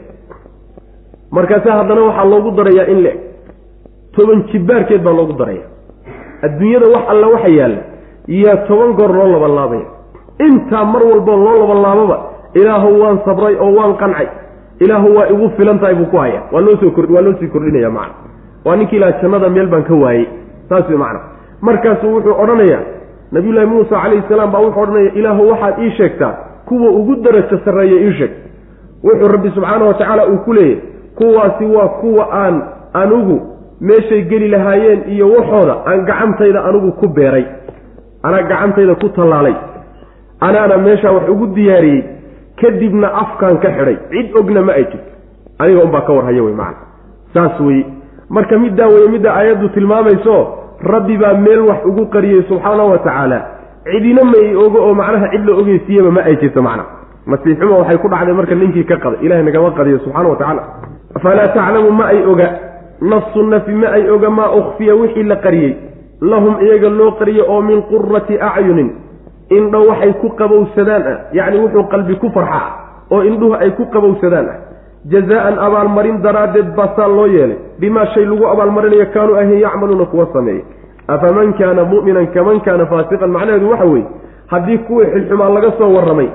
markaasaa haddana waxaa loogu darayaa in la-eg toban jibbaarkeed baa loogu daraya adduunyada wax alla waxa yaalla yaa toban goor loo labalaabaya intaa mar walbo loo labalaababa ilaahu waan sabray oo waan qancay. Ilaahu waa igu filan tahay buu ku hayaa. Waa loo soo waa loo sii kordhinaya macna. Waa ninkii ilaha jannada meel baan ka waayey. Saas wey macna. Markaasuu wuxuu odhanayaa nabiyullaahi muusa calayhi salaam baa wuxuu odhanaya ilaahu waxaad ii sheegtaa kuwa ugu darajo sarreeya ii sheeg. Wuxuu rabbi subxaana wa tacaala uu ku leeyahy kuwaasi waa kuwa aan anugu meeshay geli lahaayeen iyo waxooda aan gacantayda anigu ku beeray anaa gacantayda ku tallaalay anaana meeshaa wax ugu diyaariyey kadibna afkaan ka xidhay. Cid ogna ma ay jirto. Aniga unbaa ka warhaya wey macana saas weye marka middaa weye midda aayaddu tilmaamayso rabbi baa meel wax ugu qariyey subxaana wa tacaala. Cidina ma i ogo oo macnaha cid la ogeysiiyeba ma ay jirto macna. Masiixuma waxay ku dhacday marka ninkii ka qaday ilahay nagama qadiyo subxana wa tacaala. Falaa taclamu ma ay oga nafsu nafi ma ay oga maa ukhfiya wixii la qariyey. Lahum iyaga loo qariyey oo min qurati acyunin indho waxay ku qabowsadaan ah. Yacni wuxuu qalbi ku farxaa oo indhuhu ay ku qabowsadaan ah. Jazaan abaalmarin daraaddeed baasaa loo yeelay. Bimaa shay lagu abaalmarinayo kaanuu ahayn yacmaluuna kuwa sameeyey. Afaman kaana mu'minan kaman kaana faasiqan. Macnaheedu waxa weeye haddii kuwii xilxumaa laga soo warramay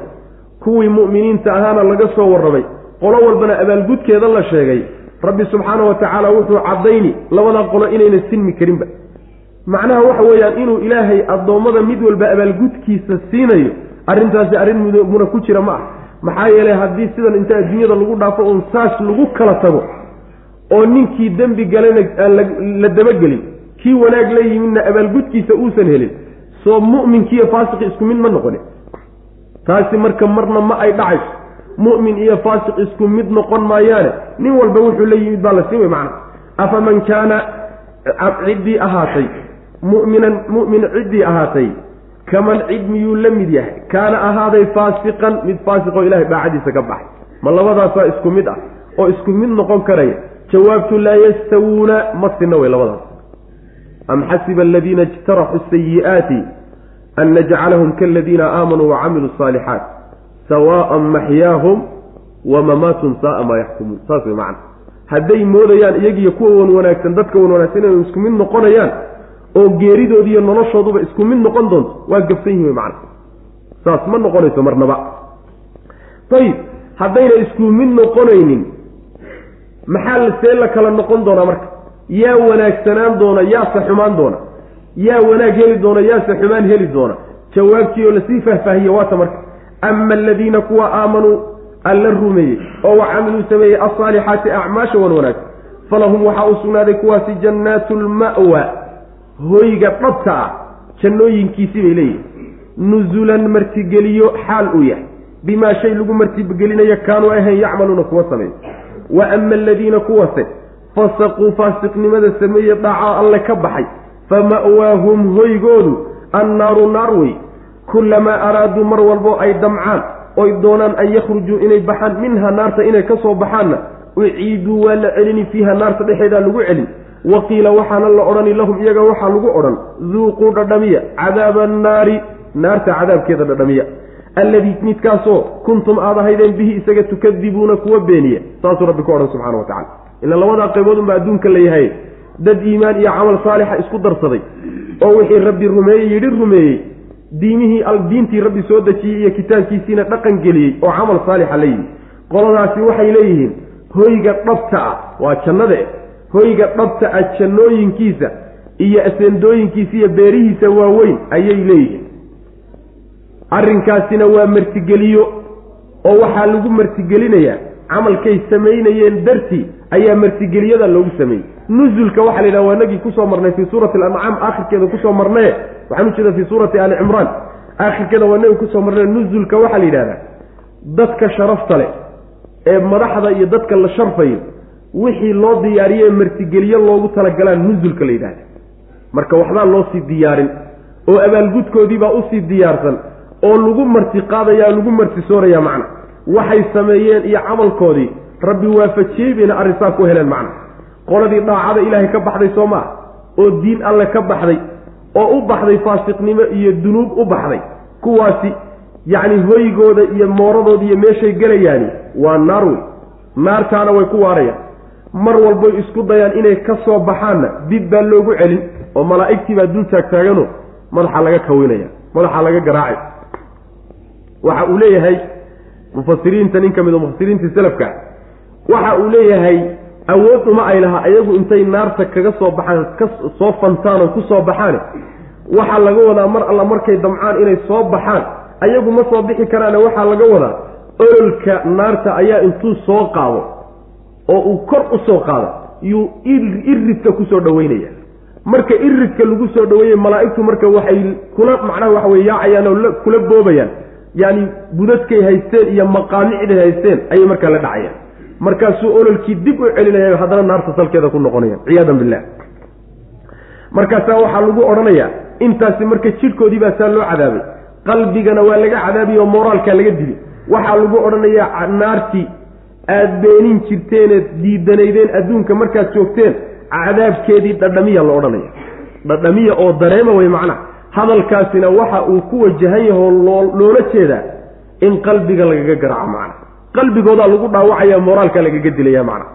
kuwii mu'miniinta ahaana laga soo warramay qolo walbana abaalgudkeeda la sheegay rabbi subxaana wa tacaala wuxuu caddayni labadaa qolo inayna sinmi karinba. Macnaha waxa weeyaan inuu ilaahay addoommada mid walba abaalgudkiisa siinayo arrintaasi arrin muna ku jira ma ah. Maxaa yeelay haddii sidan inta adduunyada lagu dhaafo uun saas lagu kala tago oo ninkii dembi galayna aan la dabagelin kii wanaag la yimidna abaalgudkiisa uusan helin soo mu'minkiiyo faasiqi isku mid ma noqoni taasi marka marna ma ay dhacayso mu'min iyo faasiq isku mid noqon maayaane nin walba wuxuu la yimid baa la siin wey macna. Afaman kaana ciddii ahaatay mu'minan mu'min ciddii ahaatay kaman cid miyuu la mid yahay kaana ahaaday faasiqan mid faasiqoo ilahay daacadiisa ka baxay. Ma labadaasaa isku mid ah oo isku mid noqon karaya jawaabtu laa yastawuuna ma sinna wey labadaas. Am xasiba aladiina ijtaraxuu sayi'aati an najcalahum kaladiina aamanuu wacamiluu asaalixaat sawaءan maxyaahum wa mamaatum saaa maa yaxkumuun saas wey macana hadday moodayaan iyagiiyo kuwa wan wanaagsan dadka wan wanaagsan inay isku mid noqonayaan oo geeridoodi iyo noloshooduba isku mid noqon doonto waa gabsan yihiin wey macana saas ma noqonayso marnaba. Ayib haddayna isku mid noqonaynin maxaa see la kala noqon doonaa marka? Yaa wanaagsanaan doona yaase xumaan doona. Yaa wanaag heli doona yaase xumaan heli doona. Jawaabtii oo la sii faahfaahiye waata marka ama aladiina kuwa aamanuu alla rumeeyey oo wa camiluu sameeyey alsaalixaati acmaasha wan wanaag falahum waxaa u sugnaaday kuwaasi jannaatu lma'wa hoyga dhabta ah jannooyinkiisii bay leeyihiin nusulan martigeliyo xaal uu yahay bimaa shay lagu martigelinayo kaanuu ahayn yacmaluuna kuwa sameey wa ama aladiina kuwase fasaquu faasiqnimada sameeye dhaacaa alle ka baxay fa ma'waahum hoygoodu annaaru naar wey kullamaa araaduu mar walbo ay damcaan oy doonaan an yakhrujuu inay baxaan minha naarta inay ka soo baxaanna uciiduu waa la celini fiiha naarta dhexeedaa lagu celin. Wa qiila waxaana la odhani lahum iyaga waxaa lagu odhan duuquu dhadhamiya cadaaba annaari. Naarta cadaabkeeda dhadhamiya. Alladii midkaasoo kuntum aad ahaydeen bihi isaga tukadibuuna kuwa beeniya. Saasuu rabbi ku odhan subxana wa tacala ila labadaa qaybood unbaa adduunka la yahay. Dad iimaan iyo camal saalixa isku darsaday oo wixii rabbi rumeeyey yidhi rumeeyey diimihii diintii rabbi soo dejiyey iyo kitaabkiisiina dhaqan geliyey oo camal saalixa la yimi qoladaasi waxay leeyihiin hoyga dhabta ah waa jannade. Hoyga dhabta ah jannooyinkiisa iyo aseendooyinkiisa iyo beerihiisa waaweyn ayay leeyihiin. Arrinkaasina waa martigeliyo oo waxaa lagu martigelinayaa camalkay samaynayeen dartii ayaa martigeliyada loogu sameeyey nusulka waxaa la yidhaha waa nagii ku soo marnay fii suurati alancaam aakhirkeeda ku soo marnaye waxaan ujeeda fii suurati ali cimraan. Aakhirkeeda waa nagi ku soo marnaye nusulka waxaa la yidhahdaa dadka sharafta leh ee madaxda iyo dadka la sharfayo wixii loo diyaariyey martigeliyo loogu talagalaan nusulka la yidhahda marka waxbaa loo sii diyaarin oo abaalgudkoodiibaa u sii diyaarsan oo lagu marti qaadaya lagu marti sooraya macna. Waxay sameeyeen iyo camalkoodii rabbi waafajiyey bayna arrinsaa ku heleen macna qoladii dhaacada ilaahay ka baxday soo maa oo diin alle ka baxday oo u baxday faasiqnimo iyo dunuub u baxday kuwaasi yacni hoygooda iyo mooradooda iyo meeshay gelayaani waa naar wey naartaana way ku waarayaan. Mar walboy isku dayaan inay ka soo baxaanna dib baa loogu celin oo malaa'igtii baa dul taagtaagano madaxa laga kawinaya madaxa laga garaacay. Waxa uu leeyahay mufasiriinta nin ka mid o mufasiriintii salafka waxa uu leeyahay awood uma ay lahaa ayagu intay naarta kaga soo baxaan ka soo fantaan oo ku soo baxaan waxaa laga wadaa mar alla markay damcaan inay soo baxaan ayagu ma soo bixi karaane waxaa laga wadaa ololka naarta ayaa intuu soo qaado oo uu kor u soo qaado yuu iridka ku soo dhaweynaya marka iridka lagu soo dhaweeyey malaa'igtu marka waxay kula macnaha waxa weye yaacayaan oo kula boobayaan yani budadkay haysteen iyo maqaamicday haysteen ayay markaa la dhacayaan markaasuu ololkii dib u celinaya haddana naarta salkeeda ku noqonayaan ciyaadan billah. Markaasaa waxaa lagu odhanayaa intaasi marka jidhkoodii baa saa loo cadaabay qalbigana waa laga cadaabiy oo moraalkaa laga dili. Waxaa lagu odhanayaa naartii aad beenin jirteeneed diidanaydeen adduunka markaad joogteen cadaabkeedii dhadhamiya la odhanaya dhadhamiya oo dareema wey macnaha. Hadalkaasina waxa uu ku wajahan yaho loola jeedaa in qalbiga lagaga garaaco macna qalbigoodaa lagu dhaawacaya moraalka lagaga dilaya macna.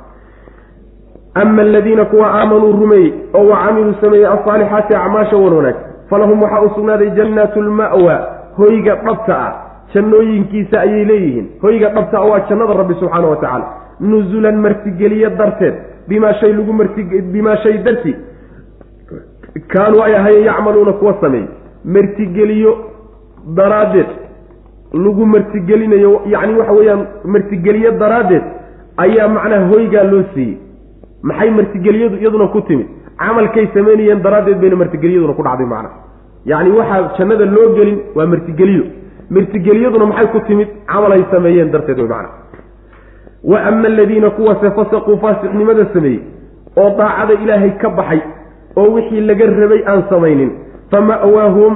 Ama aladiina kuwa aamanuu rumeeyey oo wa camiluu sameeyey alsaalixaati acmaasha wan wanaag falahum waxaa u sugnaaday jannaatu lma'wa hoyga dhabta ah jannooyinkiisa ayay leeyihiin. Hoyga dhabta ah waa jannada rabbi subxaana wa tacaala nusulan martigeliye darteed bimaa shay lagu marti bimaa shay darti kaanuu ay ahayen yacmaluuna kuwa sameey martigeliyo daraaddeed lagu martigelinayo yacni waxa weeyaan martigeliyo daraaddeed ayaa macnaha hoygaa loo siiyey. Maxay martigeliyadu iyaduna ku timid? Camalkay samaynayeen daraaddeed bayna martigeliyaduna ku dhacday macnaha. Yacni waxaa jannada loo gelin waa martigeliyo. Martigeliyaduna maxay ku timid? Camal ay sameeyeen darteed way macnaha. Wa ama aladiina kuwase fasaquu faasiqnimada sameeyey oo daacada ilaahay ka baxay oo wixii laga rabay aan samaynin fa ma'waahum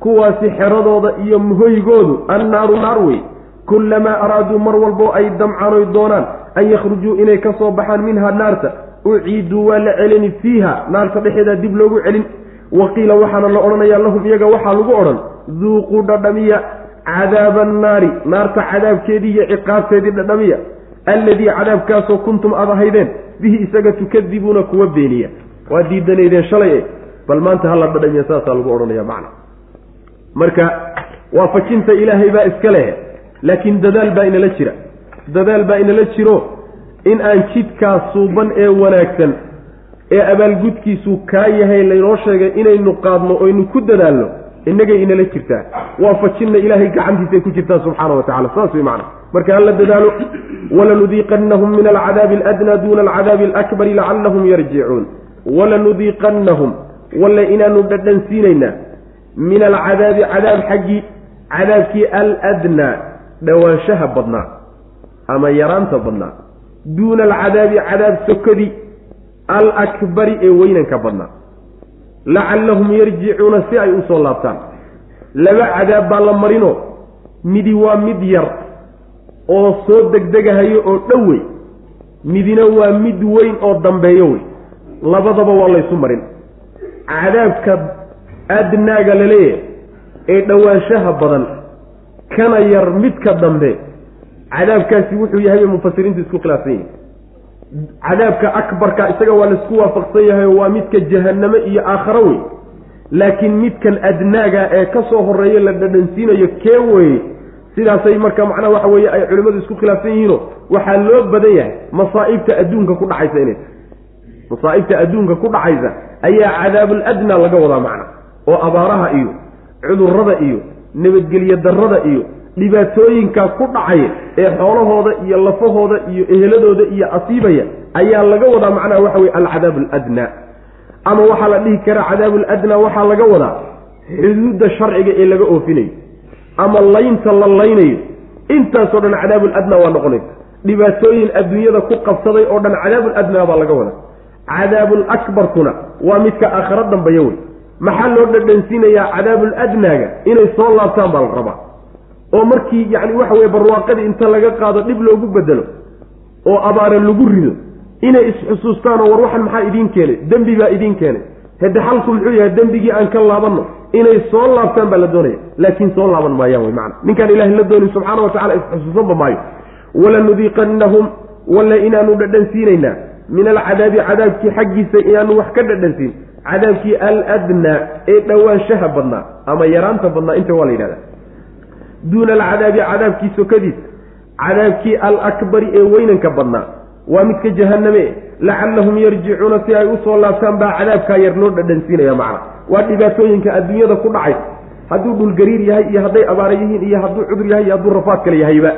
kuwaasi xeradooda iyo hoygoodu annaaru naar wey. Kullamaa araaduu mar walboo ay damcanoy doonaan an yakhrujuu inay ka soo baxaan minha naarta. Uciiduu waa la celini fiiha naarta dhexeedaa dib loogu celin. Wa qiila waxaana la odhanayaa lahum iyaga waxaa lagu odhan duuquu dhadhamiya cadaaba annaari. Naarta cadaabkeedii iyo ciqaabteedii dhadhamiya alladii cadaabkaasoo kuntum aad ahaydeen bihi isaga tukadibuuna kuwa beeniya. Waa diidanaydeen shalay e bal maanta hala dhadhamiya saasaa lagu odhanaya macna marka waafajinta ilaahay baa iska leh laakiin dadaal baa inala jira. Dadaal baa inala jiro in aan jidkaas suuban ee wanaagsan ee abaalgudkiisu kaa yahay laynoo sheegay inaynu qaadno oynu ku dadaalno innagay inala jirtaa. Waafajinna ilaahay gacantiisay ku jirtaa subxaana wa tacala saas way macna marka hala dadaalo walanudiiqannahum min alcadaabi aladnaa duuna alcadaabi alakbari lacallahum yarjicuun walanudiiqannahum walle inaanu dhadhansiinaynaa min alcadaabi cadaab xaggii cadaabkii aladnaa dhowaanshaha badnaa ama yaraanta badnaa duuna alcadaabi cadaab sokadii alakbari ee weynanka badnaa lacallahum yarjicuuna si ay u soo laabtaan laba cadaab baa la marino midi waa mid yar oo soo degdegahayo oo dhow wey midina waa mid weyn oo dambeeyo wey labadaba waa laysu marin cadaabka adnaaga la leeyahay ee dhowaanshaha badan kana yar midka dambe cadaabkaasi wuxuu yahay bay mufasiriintu isku khilaafsan yihiin cadaabka akbarka isaga waa la isku waafaqsan yahay waa midka jahaname iyo aakharo wey laakiin midkan adnaaga ee ka soo horreeya la dhadhansiinayo kee weye sidaasay marka macnaha waxa weeye ay culimmadu isku khilaafsan yihiino waxaa loo badan yahay masaa'ibta adduunka ku dhacaysa inay masaa'ibta adduunka ku dhacaysa ayaa cadaabul adnaa laga wadaa macna oo abaaraha iyo cudurrada iyo nabadgelyo darrada iyo dhibaatooyinkaa ku dhacaya ee xoolahooda iyo lafahooda iyo eheladooda iyo asiibaya ayaa laga wadaa macnaha waxa weye alcadaabu aladnaa ama waxaa la dhihi karaa cadaabu ladnaa waxaa laga wadaa xuduudda sharciga ee laga oofinayo ama laynta la laynayo. Intaasoo dhan cadaabuladnaa waa noqonaysa. Dhibaatooyin adduunyada ku qabsaday oo dhan cadaabuladnaa baa laga wadaa. Cadaabulakbarkuna waa midka aakhiro dambeeya wey maxaa loo dhadhansiinayaa cadaabuladnaaga inay soo laabtaan baa la rabaa. oo markii yacni waxa weye barwaaqadii inta laga qaado dhib loogu bedelo oo abaare lagu rido inay isxusuustaan oo war waxan maxaa idiin keenay? Dembi baa idiin keenay. Hade xalku muxuu yahay dembigii aan ka laabanno inay soo laabtaan baa la doonaya. Laakiin soo laaban maayaan wey macana ninkaan ilahay la doonin subxaana wa tacala isxusuusanba maayo. Walanudiiqannahum walla inaanu dhadhansiinaynaa. Min alcadaabi cadaabkii xaggiisa inaanu wax ka dhadhansiin cadaabkii aladnaa ee dhowaanshaha badnaa ama yaraanta badnaa inta waa la yidhahda duuna alcadaabi cadaabkii sokadiisa cadaabkii alakbari ee weynanka badnaa waa midka jahaname lacallahum yarjicuuna si ay u soo laabtaan baa cadaabkaa yar loo dhadhansiinaya macna. Waa dhibaatooyinka adduunyada ku dhacay. Hadduu dhulgariir yahay iyo hadday abaara yihiin iyo hadduu cudur yahay iyo hadduu rafaad kale yahayba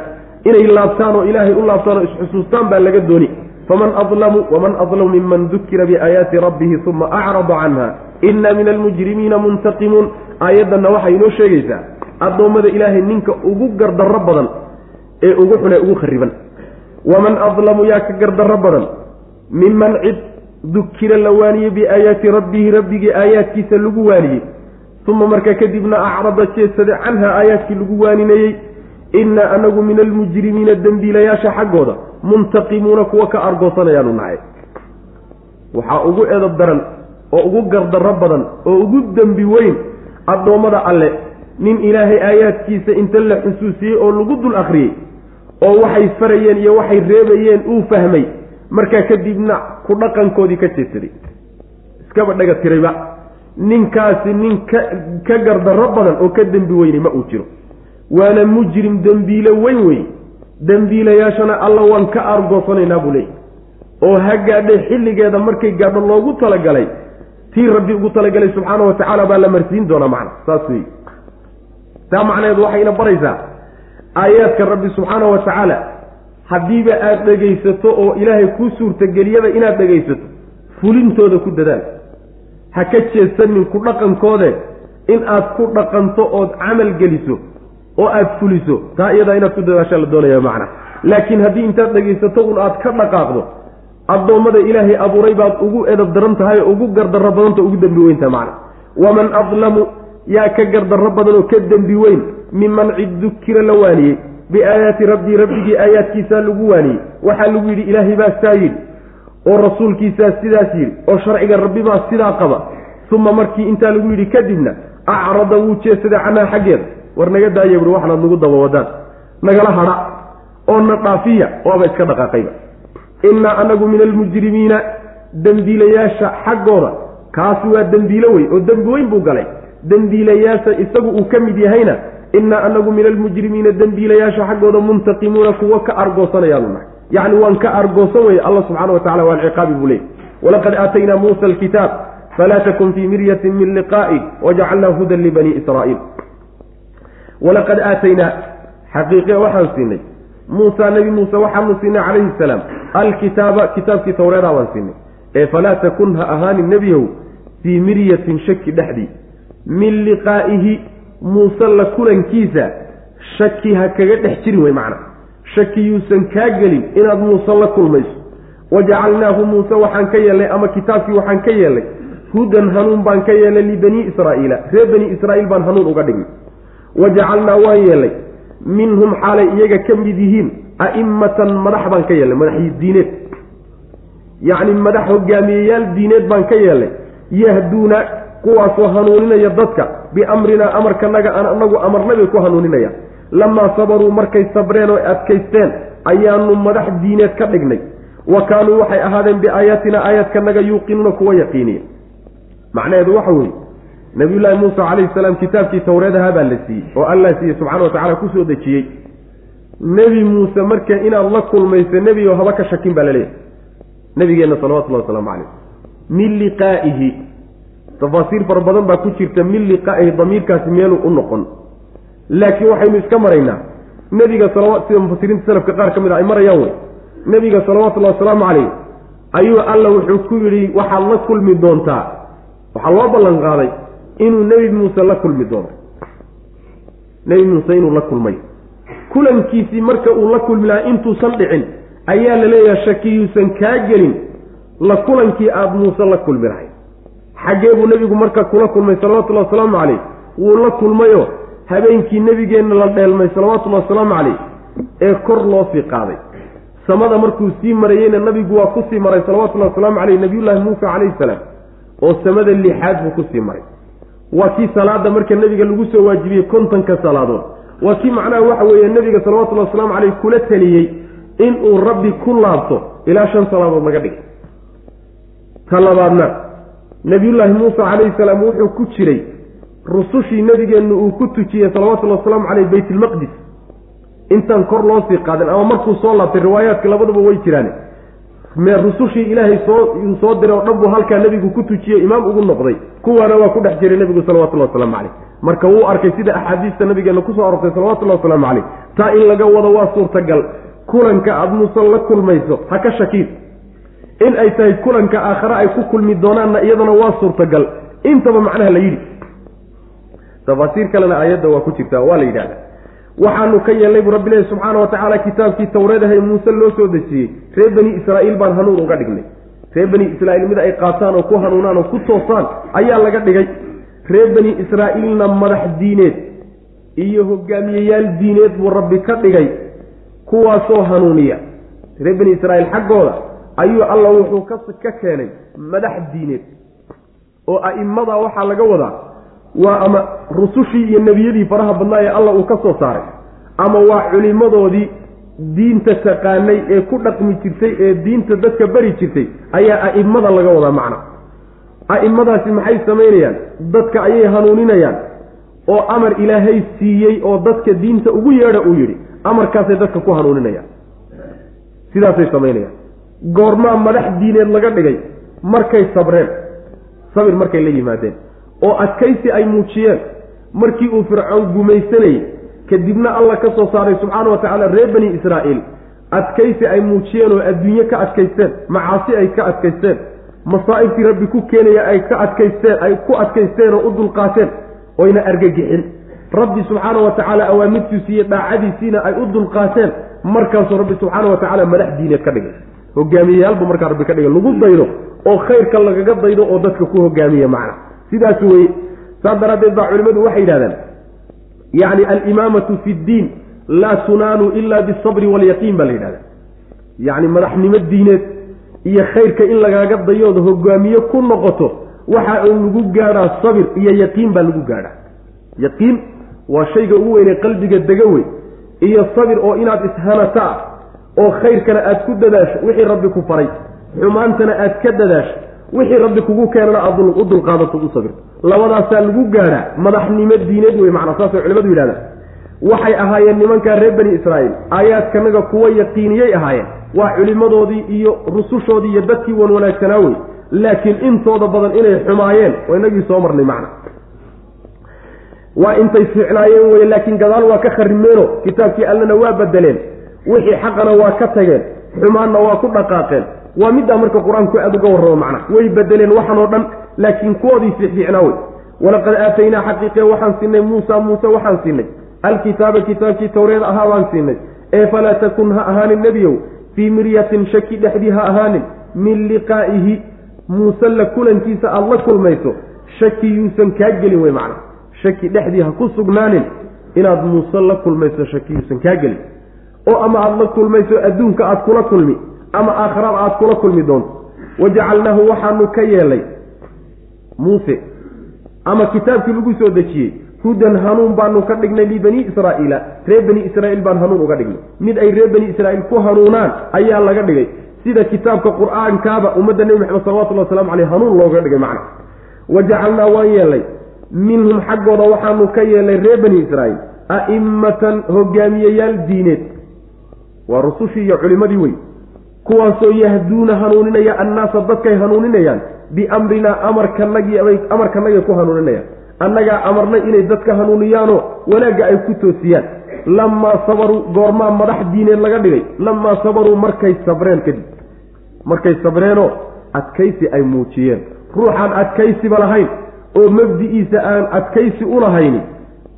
inay laabtaan oo ilaahay u laabtaan oo isxusuustaan baa laga dooni faman adlamu waman adlamu miman dukira biaayaati rabbihi uma acrada canha ina min almujrimiina muntaqimuun aayaddanna waxay inoo sheegaysaa addoommada ilaahay ninka ugu gardarro badan ee ugu xun ee ugu khariban waman adlamu yaa ka gardarro badan miman cid dukira la waaniyey biaayaati rabbihi rabbigii aayaadkiisa lagu waaniyey uma markaa kadibna acrada jeedsade canha aayaadkii lagu waaninayey innaa anagu min almujrimiina dembiilayaasha xaggooda muntaqimuuna kuwa ka argoosanayaanu nahay. Waxaa ugu edab daran oo ugu gardarro badan oo ugu dembi weyn addoommada alle nin ilaahay aayaadkiisa inta la xusuusiyey oo lagu dul akhriyey oo waxay farayeen iyo waxay reebayeen uu fahmay markaa kadibna ku dhaqankoodii ka jeedsaday iskaba dhaga tirayba ninkaasi nin ka ka gardarro badan oo ka dembi weynay ma uu jiro waana mujrim dembiile weyn wey. Dembiilayaashana alla waan ka argoosanaynaa buu leeyay oo ha gaadhay xilligeeda markay gaadho loogu talagalay tii rabbi ugu talagalay subxaana wa tacaala baa la marsiin doonaa macna saas wey taa macnaheedu waxayna baraysaa aayaadka rabbi subxaana wa tacaala haddiiba aada dhegaysato oo ilaahay kuu suurtageliyaba inaad dhegaysato fulintooda ku dadaal ha ka jeesanin ku dhaqankoode in aad ku dhaqanto ood camal geliso oo aada fuliso taa iyadaa inaad ku dadaashaa la doonaya macna. Laakiin haddii intaad dhegaysato un aad ka dhaqaaqdo addoommada ilaahay abuuray baad ugu edab daran tahay oo ugu gardarro badanta ugu dembi weyntaha macna. Waman adlamu yaa ka gardarro badan oo ka dembi weyn miman cid dukira la waaniyey. Biaayaati rabbii rabbigii aayaadkiisaa lagu waaniyey. Waxaa lagu yidhi ilaahay baa saa yidhi oo rasuulkiisaa sidaas yidhi oo sharciga rabbibaa sidaa qaba. Uma markii intaa lagu yidhi kadibna acrada wuu jeesaday canhaa xaggeeda war naga daaya buhi waxnaad nagu daba wadaan. Nagala hadha oo na dhaafiya waaba iska dhaqaaqayba innaa anagu min almujrimiina dembiilayaasha xaggooda. Kaasi waa dembiilo wey oo dembi weyn buu galay. Dembiilayaasha isagu uu ka mid yahayna innaa anagu min almujrimiina dembiilayaasha xaggooda muntaqimuuna kuwo ka argoosanayaanu nahay. Yacni waan ka argoosan weye alla subxaana wa tacala waa ciqaabi buu leeyay walaqad aataynaa muusa alkitaab falaa takun fii miryatin min liqaa'i wajacalnaa hudan libanii israa'iil walaqad aataynaa xaqiiqe waxaan siinay. Muusa nebi muuse waxaanu siinay calayhi salaam. Alkitaaba kitaabkii tawreedaa baan siinay. Ee falaa takun ha ahaanin nebiyow fii miryatin shaki dhexdii min liqaa'ihi muuse la kulankiisa shaki ha kaga dhex jirin wey macna. Shaki yuusan kaa gelin inaad muuse la kulmayso. Wajacalnaahu muuse waxaan ka yeelnay ama kitaabkii waxaan ka yeelnay. Hudan hanuun baan ka yeelnay libanii israa'iila. Reer bani israa'iil baan hanuun uga dhignay wajacalnaa waan yeelnay minhum xaalay iyaga ka mid yihiin a'immatan madax baan ka yeelnay madaxyi diineed. Yacni madax hogaamiyeyaal diineed baan ka yeelnay yahduuna kuwaasoo hanuuninaya dadka biamrinaa amarkanaga aan anagu amarnabay ku hanuuninaya. Lamaa sabaruu markay sabreen oo adkaysteen ayaanu madax diineed ka dhignay. Wa kaanuu waxay ahaadeen biaayaatina aayaadkanaga yuuqinuuna kuwa yaqiiniya. Macnaheedu waxa weeye nabiyullaahi muuse calayhi salaam kitaabkii tawreedaha baa la siiyey oo allah siiyey subxana wa tacala ku soo dejiyey. Nebi muuse marka inaad la kulmayso nebi oo haba ka shakin baa la leeyahay nabigeenna salawatullahi wasalaamu calayh min liqaa'ihi tafaasiir fara badan baa ku jirta min liqaa'ihi damiirkaasi meeluu u noqon. Laakiin waxaynu iska maraynaa nebiga salawa sida mufasiriinta salafka qaar ka mid a ay marayaan wey nebiga salawatullahi wasalaamu calayh ayuu alla wuxuu ku yidhi waxaad la kulmi doontaa. Waxaa loo ballan qaaday inuu nebi muuse la kulmi doono. Nebi muuse inuu la kulmay. Kulankiisii marka uu la kulmi lahaa intuusan dhicin ayaa la leeyahay shakiyuusan kaa gelin. La kulankii aada muuse la kulmi lahay xaggee buu nebigu marka kula kulmay salawatullahi wasalaamu calayh wuu la kulmayoo habeenkii nebigeenna la dheelmay salawatullahi wasalaamu calayh ee kor loo sii qaaday. Samada markuu sii marayeyna nabigu waa ku sii maray salawatullahi wasalaamu caleyh nabiyullaahi muusa calayhi salaam oo samada lixaad buu ku sii maray waa kii salaada marka nebiga lagu soo waajibiyey kontonka salaadood. Waa kii macnaha waxa weeye nebiga salawatullahi wasalaamu caleyh kula taliyey inuu rabbi ku laabto ilaa shan salaadood laga dhigay. Ta labaadna nabiyullaahi muusa calayhi salaam wuxuu ku jiray rusushii nebigeenna uu ku tujiyey salawatullahi wasalaamu caleyh baytlmaqdis intaan kor loo sii qaadin ama markuu soo laabtay riwaayaadka labaduba way jiraan rusushii ilaahay soo soo diray oo dhan buu halkaa nebigu ku tujiyey imaam ugu noqday. Kuwaana waa ku dhex jiray nebigu salawatullahi wasalaamu caleyh marka wuu arkay sida axaadiista nabigeenna ku soo arortay salawatullahi wasalaamu caleyh taa in laga wado waa suurtagal kulanka aada muusan la kulmayso ha ka shakiin in ay tahay kulanka aakhare ay ku kulmi doonaanna iyadana waa suurtagal. Intaba macnaha la yidhi. Tafaasiir kalena aayadda waa ku jirtaa waa la yidhahda waxaanu ka yeelnay buu rabbi lehi subxaana wa tacaala kitaabkii tawreedahay muuse loo soo dejiyey. Reer bani israa'iil baan hanuun uga dhignay. Reer bani israa'iil mid ay qaataan oo ku hanuunaan oo ku toosaan ayaa laga dhigay. Reer bani israa'iilna madax diineed iyo hogaamiyeyaal diineed buu rabbi ka dhigay kuwaasoo hanuuniya. Reer bani israa'iil xaggooda ayuu alla wuxuu ka keenay madax diineed oo a'immada waxaa laga wadaa waa ama rusushii iyo nebiyadii faraha badnaa ee alla uu ka soo saaray ama waa culimmadoodii diinta taqaanay ee ku dhaqmi jirtay ee diinta dadka bari jirtay ayaa a'immada laga wadaa macna a'immadaasi maxay samaynayaan? Dadka ayay hanuuninayaan oo amar ilaahay siiyey oo dadka diinta ugu yeedha uu yidhi amarkaasay dadka ku hanuuninayaan. Sidaasay samaynayaan. Goormaa madax diineed laga dhigay markay sabreen. Sabir markay la yimaadeen oo adkaysi ay muujiyeen. Markii uu fircoon gumaysanayey kadibna alla ka soo saaray subxaana wa tacaala reer bani israa'iil. Adkaysi ay muujiyeen oo adduunye ka adkaysteen macaasi ay ka adkaysteen. Masaa'ibtii rabbi ku keenaya ay ka adkaysteen ay ku adkaysteen oo u dulqaateen oyna argagixin. Rabbi subxaana wa tacaala awaamirtiisu iyo daacadiisiina ay u dulqaateen. Markaasuu rabbi subxaana wa tacaala madax diineed ka dhigay. Hogaamiyeyaalbu markaa rabbi ka dhigay. Lagu daydo oo khayrka lagaga daydo oo dadka ku hogaamiya macna sidaas weye saas daraaddeed baa culimmadu waxay yidhahdeen yacni alimaamatu fi ddiin laa tunaanu ila bisabri waalyaqiin baa la yidhahda yacni madaxnimo diineed iyo khayrka in lagaaga dayooda hogaamiye ku noqoto waxa uu lagu gaadhaa sabir iyo yaqiin baa lagu gaadhaa. Yaqiin waa shayga ugu weynee qalbiga dega wey iyo sabir oo inaad ishanata ah oo khayrkana aad ku dadaasho wixii rabbi ku faray xumaantana aad ka dadaasho wixii rabbi kugu keenana aad u dulqaadato u sabirto labadaasaa lagu gaadhaa madaxnimo diineed wey macnaa saasay culimadu yidhahdaan. Waxay ahaayeen nimankaa reer bani israa'iil. Aayaadkanaga kuwa yaqiiniyey ahaayeen. Waa culimmadoodii iyo rusushoodii iyo dadkii wan wanaagsanaa wey laakiin intooda badan inay xumaayeen oo inagii soo marnay macna waa intay fiicnaayeen weye laakiin gadaal waa ka kharimeeno kitaabkii allena waa bedeleen wixii xaqana waa ka tageen. Xumaanna waa ku dhaqaaqeen waa middaa marka qur'aanku aada uga warramo macna. Way bedeleen waxan oo dhan laakiin kuwoodii fiicfiicnaa wey walaqad aataynaa xaqiiqe waxaan siinay muusa muuse waxaan siinay. Alkitaaba kitaabkii towreed ahaa baan siinay. Ee falaa takun ha ahaanin nebiyow fii miryatin shaki dhexdii ha ahaanin min liqaa'ihi. Muuse la kulankiisa aada la kulmayso shaki yuusan kaa gelin wey macna. Shaki dhexdii ha ku sugnaanin inaad muuse la kulmayso shaki yuusan kaa gelin. Oo ama aada la kulmayso adduunka aada kula kulmi ama aakhirada aada kula kulmi doonto wajacalnaahu waxaanu ka yeelay muuse ama kitaabkii lagu soo dejiyey hudan hanuun baanu ka dhignay libani israa'iila. Reer bani israa'iil baan hanuun uga dhignay. Mid ay reer bani israa'iil ku hanuunaan ayaa laga dhigay. Sida kitaabka qur'aankaaba ummadda nebi maxamed salawatullahi waslamu caleyh hanuun looga dhigay macna. Wajacalnaa waan yeelnay minhum xaggooda waxaanu ka yeelnay reer bani israa'iil a'immatan hogaamiyeyaal diineed. Waa rusushii iyo culimadii wey kuwaasoo yahduuna hanuuninaya annaasa dadkay hanuuninayaan biamrinaa amarkanagii amarkanagay ku hanuuninayaan. Annagaa amarnay inay dadka hanuuniyaanoo wanaagga ay ku toosiyaan. Lamaa sabaruu goormaa madax diineed laga dhigay. Lamaa sabaruu markay sabreen kadib. Markay sabreenoo adkaysi ay muujiyeen. Ruuxaan adkaysiba lahayn oo mabdi'iisa aan adkaysi u lahayni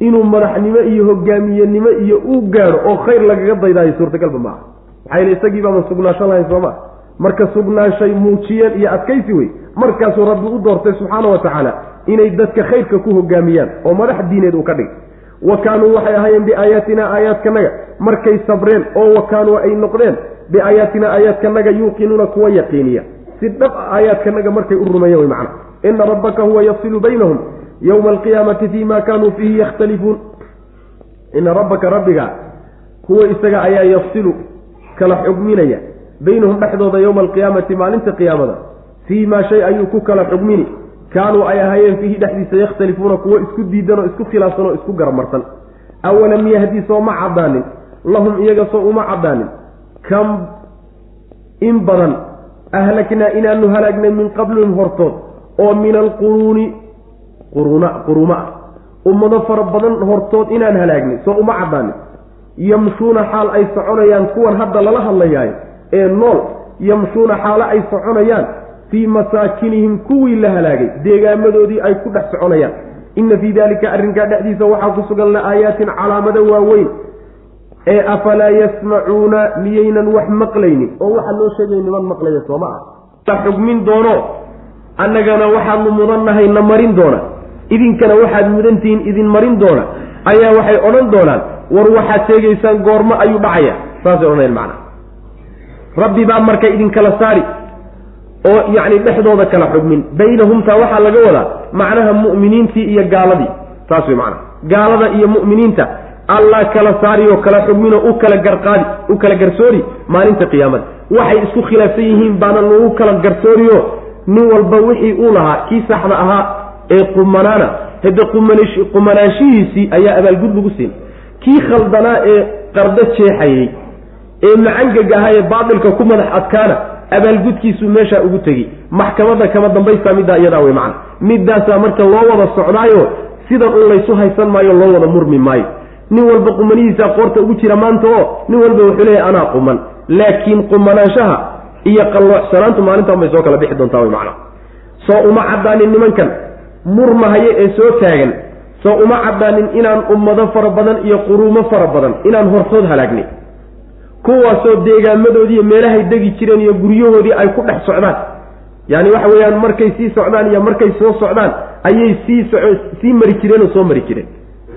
inuu madaxnimo iyo hogaamiyenimo iyo u gaadho oo khayr lagaga daydaayo suurtagalba maaha maxaa yele isagii baaban sugnaanshan lahayn sooma marka sugnaanshay muujiyeen iyo adkaysi wey. Markaasuu rabbi u doortay subxaana wa tacaala inay dadka khayrka ku hogaamiyaan oo madax diineed uu ka dhigay. Wa kaanuu waxay ahaayeen biaayaatina aayaadkanaga markay sabreen oo wa kaanuu ay noqdeen biaayaatina aayaadkanaga yuuqinuuna kuwa yaqiiniya. Si dhab a aayaadkanaga markay u rumeeyeen way macna. Ina rabbaka huwa yafsilu baynahum yowma alqiyaamati fii ma kaanuu fiihi yakhtalifuun ina rabbaka rabbiga huwa isaga ayaa yafsilu kala xugminaya baynahum dhexdooda yowma alqiyaamati maalinta qiyaamada. Fii maa shay ayuu ku kala xugmini. Kaanuu ay ahaayeen fiihi dhexdiisa yakhtalifuuna kuwo isku diidan oo isku khilaafsan oo isku garamarsan. Awalam yahdi soo ma caddaanin? Lahum iyaga soo uma caddaanin? Kam in badan ahlaknaa inaanu halaagnay min qablihim hortood oo min alquruuni quruna quruma ah. Ummado fara badan hortood inaan halaagnay soo uma caddaanin yamshuuna xaal ay soconayaan kuwan hadda lala hadlayaayo ee nool yamshuuna xaalo ay soconayaan fii masaakinihim kuwii la halaagay deegaamadoodii ay ku dhex soconayaan. Inna fii daalika arrinkaa dhexdiisa waxaa ku sugan la aayaatin calaamado waaweyn ee afalaa yasmacuuna miyaynan wax maqlaynin oo waxaa loo sheegay niman maqlaya sooma ah. La xugmin doono annagana waxaanu mudannahay na marin doona. Idinkana waxaad mudantihiin idin marin doona ayaa waxay odhan doonaan war waxaad sheegaysaan goormo ayuu dhacaya. Saasay odhanayan macana rabbi baa marka idinkala saari oo yacni dhexdooda kala xugmin. Baynahumtaa waxaa laga wadaa macnaha mu'miniintii iyo gaaladii. Saas wey macnaha gaalada iyo mu'miniinta allah kala saariyoo kala xugminoo u kala garqaadi u kala garsoori maalinta qiyaamada. Waxay isku khilaafsan yihiin baana lagu kala garsooriyo. Nin walba wixii uu lahaa kii saxda ahaa ee qumanaana hade qumanaanshihiisii ayaa abaalgud lagu siin. Kii khaldanaa ee qardo jeexayey ee macangaga ahaa ee baatilka ku madax adkaana abaalgudkiisuu meeshaa ugu tegi maxkamadda kama dambaysta middaa iyadaa wey macana middaasaa marka loo wada socdaayo sidan un laysu haysan maayo loo wada murmi maayo. Nin walba qumanihiisaa qoorta ugu jira maanta oo nin walba wuxuu leeyahy anaa quman. Laakiin qumanaanshaha iyo qalloocsanaantu maalintaan bay soo kala bixi doontaa wey macana soo uma caddaanin nimankan murmahaye ee soo taagan. Soo uma caddaanin inaan ummado fara badan iyo quruumo fara badan. Inaan hortood halaagnay kuwaasoo deegaamadoodiiyo meelahay degi jireen iyo guryahoodii ay ku dhex socdaan. Yaani waxa weeyaan markay sii socdaan iyo markay soo socdaan ayay sii sii mari jireen oo soo mari jireen.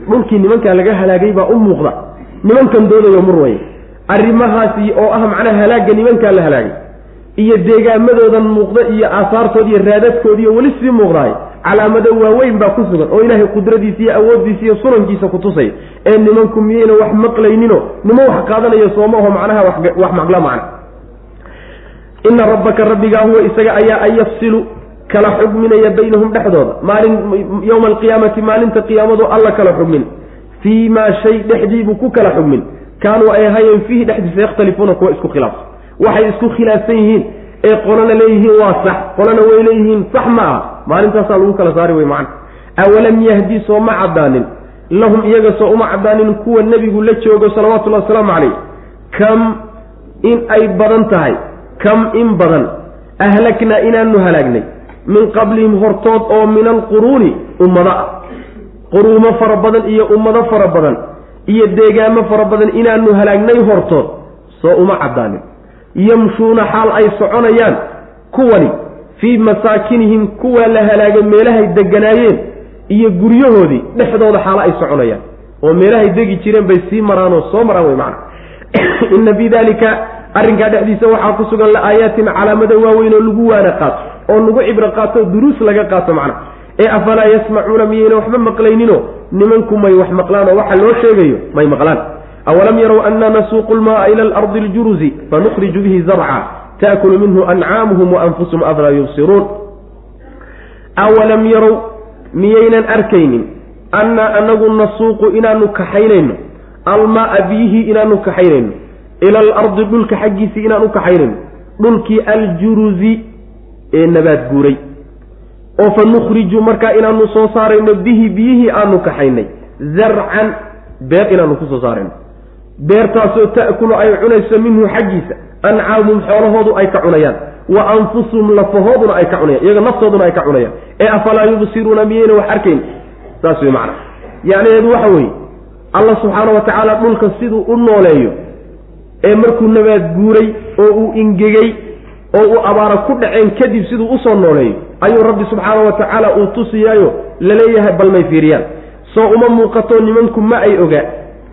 Dhulkii nimankaa laga halaagay baa u muuqda. Nimankan doodayo mur weye arrimahaasi oo ah macnaha halaagga nimankaa la halaagay. Iyo deegaamadoodan muuqda iyo aasaartood iyo raadadkoodiiyo weli sii muuqdaay calaamado waaweyn baa ku sugan oo ilaahay qudradiisa iyo awooddiisa iyo sunankiisa ku tusay. Ee nimanku miyayna wax maqlaynino nima wax qaadanayo sooma aho macnaha wax maqla macna. Ina rabbaka rabbigaa huwa isaga ayaa an yafsilu kala xugminaya baynahum dhexdooda. Maalin yowma alqiyaamati maalinta qiyaamadu alla kala xugmin. Fii maa shay dhexdiibuu ku kala xugmin. Kaanuu ay ahaayeen fiihi dhexdiisa yakhtalifuuna kuwa isku khilaafsan waxay isku khilaafsan yihiin. Ee qolana leeyihiin waa sax qolana way leeyihiin sax ma aha maalintaasaa lagu kala saari wey macna. Awalam yahdi soo ma caddaanin. Lahum iyaga soo uma caddaanin kuwa nebigu la joogo salawatullahi wasalaamu calayh. Kam in ay badan tahay? Kam in badan? Ahlaknaa inaanu halaagnay. Min qablihim hortood oo min alquruuni ummado ah quruumo fara badan iyo ummado fara badan iyo deegaamo fara badan inaanu halaagnay hortood soo uma caddaanin. Yamshuuna xaal ay soconayaan kuwani fii masaakinihim kuwaa la halaagay meelahay deganaayeen iyo guryahoodii dhexdooda xaalo ay soconayaan. oo meelahay degi jireen bay sii maraan oo soo maraan wey macana (coughs) inna fii dalika arrinkaa dhexdiisa waxaa ku sugan la-aayaatin calaamado waaweyn oo lagu waana qaato oo lagu cibro qaato duruus laga qaato macna. ee afalaa yasmacuuna miyayna waxba maqlaynino? nimanku may wax maqlaan oo waxa loo sheegayo may maqlaan. awalam yarow anna nasuuqu lmaaa ila alardi aljuruzi fanukhriju bihi zarca taakulu minhu ancaamuhum waanfusuhum aflaa yubsiruun awalam yarow miyaynan arkaynin annaa anagu nasuuqu inaanu kaxaynayno almaaa biyihii inaanu kaxaynayno ila alardi dhulka xaggiisii inaan u kaxaynayno dhulkii aljuruzi ee nabaad guuray oo fa nukhriju markaa inaanu soo saarayno bihi biyihii aanu kaxaynay zarcan beer inaanu ku soo saarayno beertaasoo ta'kulu ay cunayso minhu xaggiisa ancaamuhum xoolahoodu ay ka cunayaan wa anfusuhum lafahooduna ay ka cunayaan iyaga naftooduna ay ka cunayaan. Ee afalaa yubsiruuna miyayna wax arkayn? Saas wey macana yacniheedu waxa weeye allah subxaana wa tacaala dhulka siduu u nooleeyo ee markuu nabaad guuray oo uu ingegay oo uu abaara ku dhaceen kadib siduu u soo nooleeyo ayuu rabbi subxaana wa tacaala uu tusiyaayo la leeyahay bal may fiiriyaan. Soo uma muuqato nimanku ma ay ogaa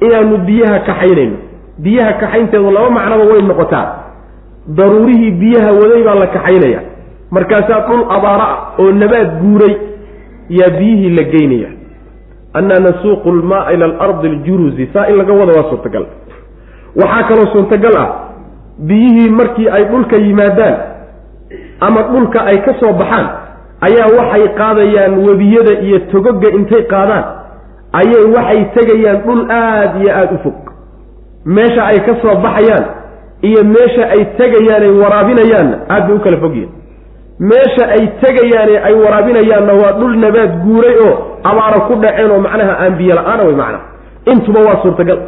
inaanu biyaha kaxaynayno. Biyaha kaxaynteedu laba macnoba way noqotaa. Daruurihii biyaha waday baa la kaxaynaya markaasaa dhul abaara ah oo nabaad guuray yaa biyihii la geynaya annaa nasuuqu lmaaa ila alardi aljuruzi saa in laga wada waa suurtagal. Waxaa kaloo suurtagal ah biyihii markii ay dhulka yimaadaan ama dhulka ay ka soo baxaan ayaa waxay qaadayaan webiyada iyo togoga intay qaadaan ayay waxay tegayaan dhul aada iyo aada u fog. Meesha ay ka soo baxayaan iyo meesha ay tegayaan ay waraabinayaanna aad bay u kala fogyihin meesha ay tegayaane ay waraabinayaanna waa dhul nabaad guuray oo abaara ku dhaceen oo macnaha aan biyo la'aana way macnaha. Intuba waa suurtagal.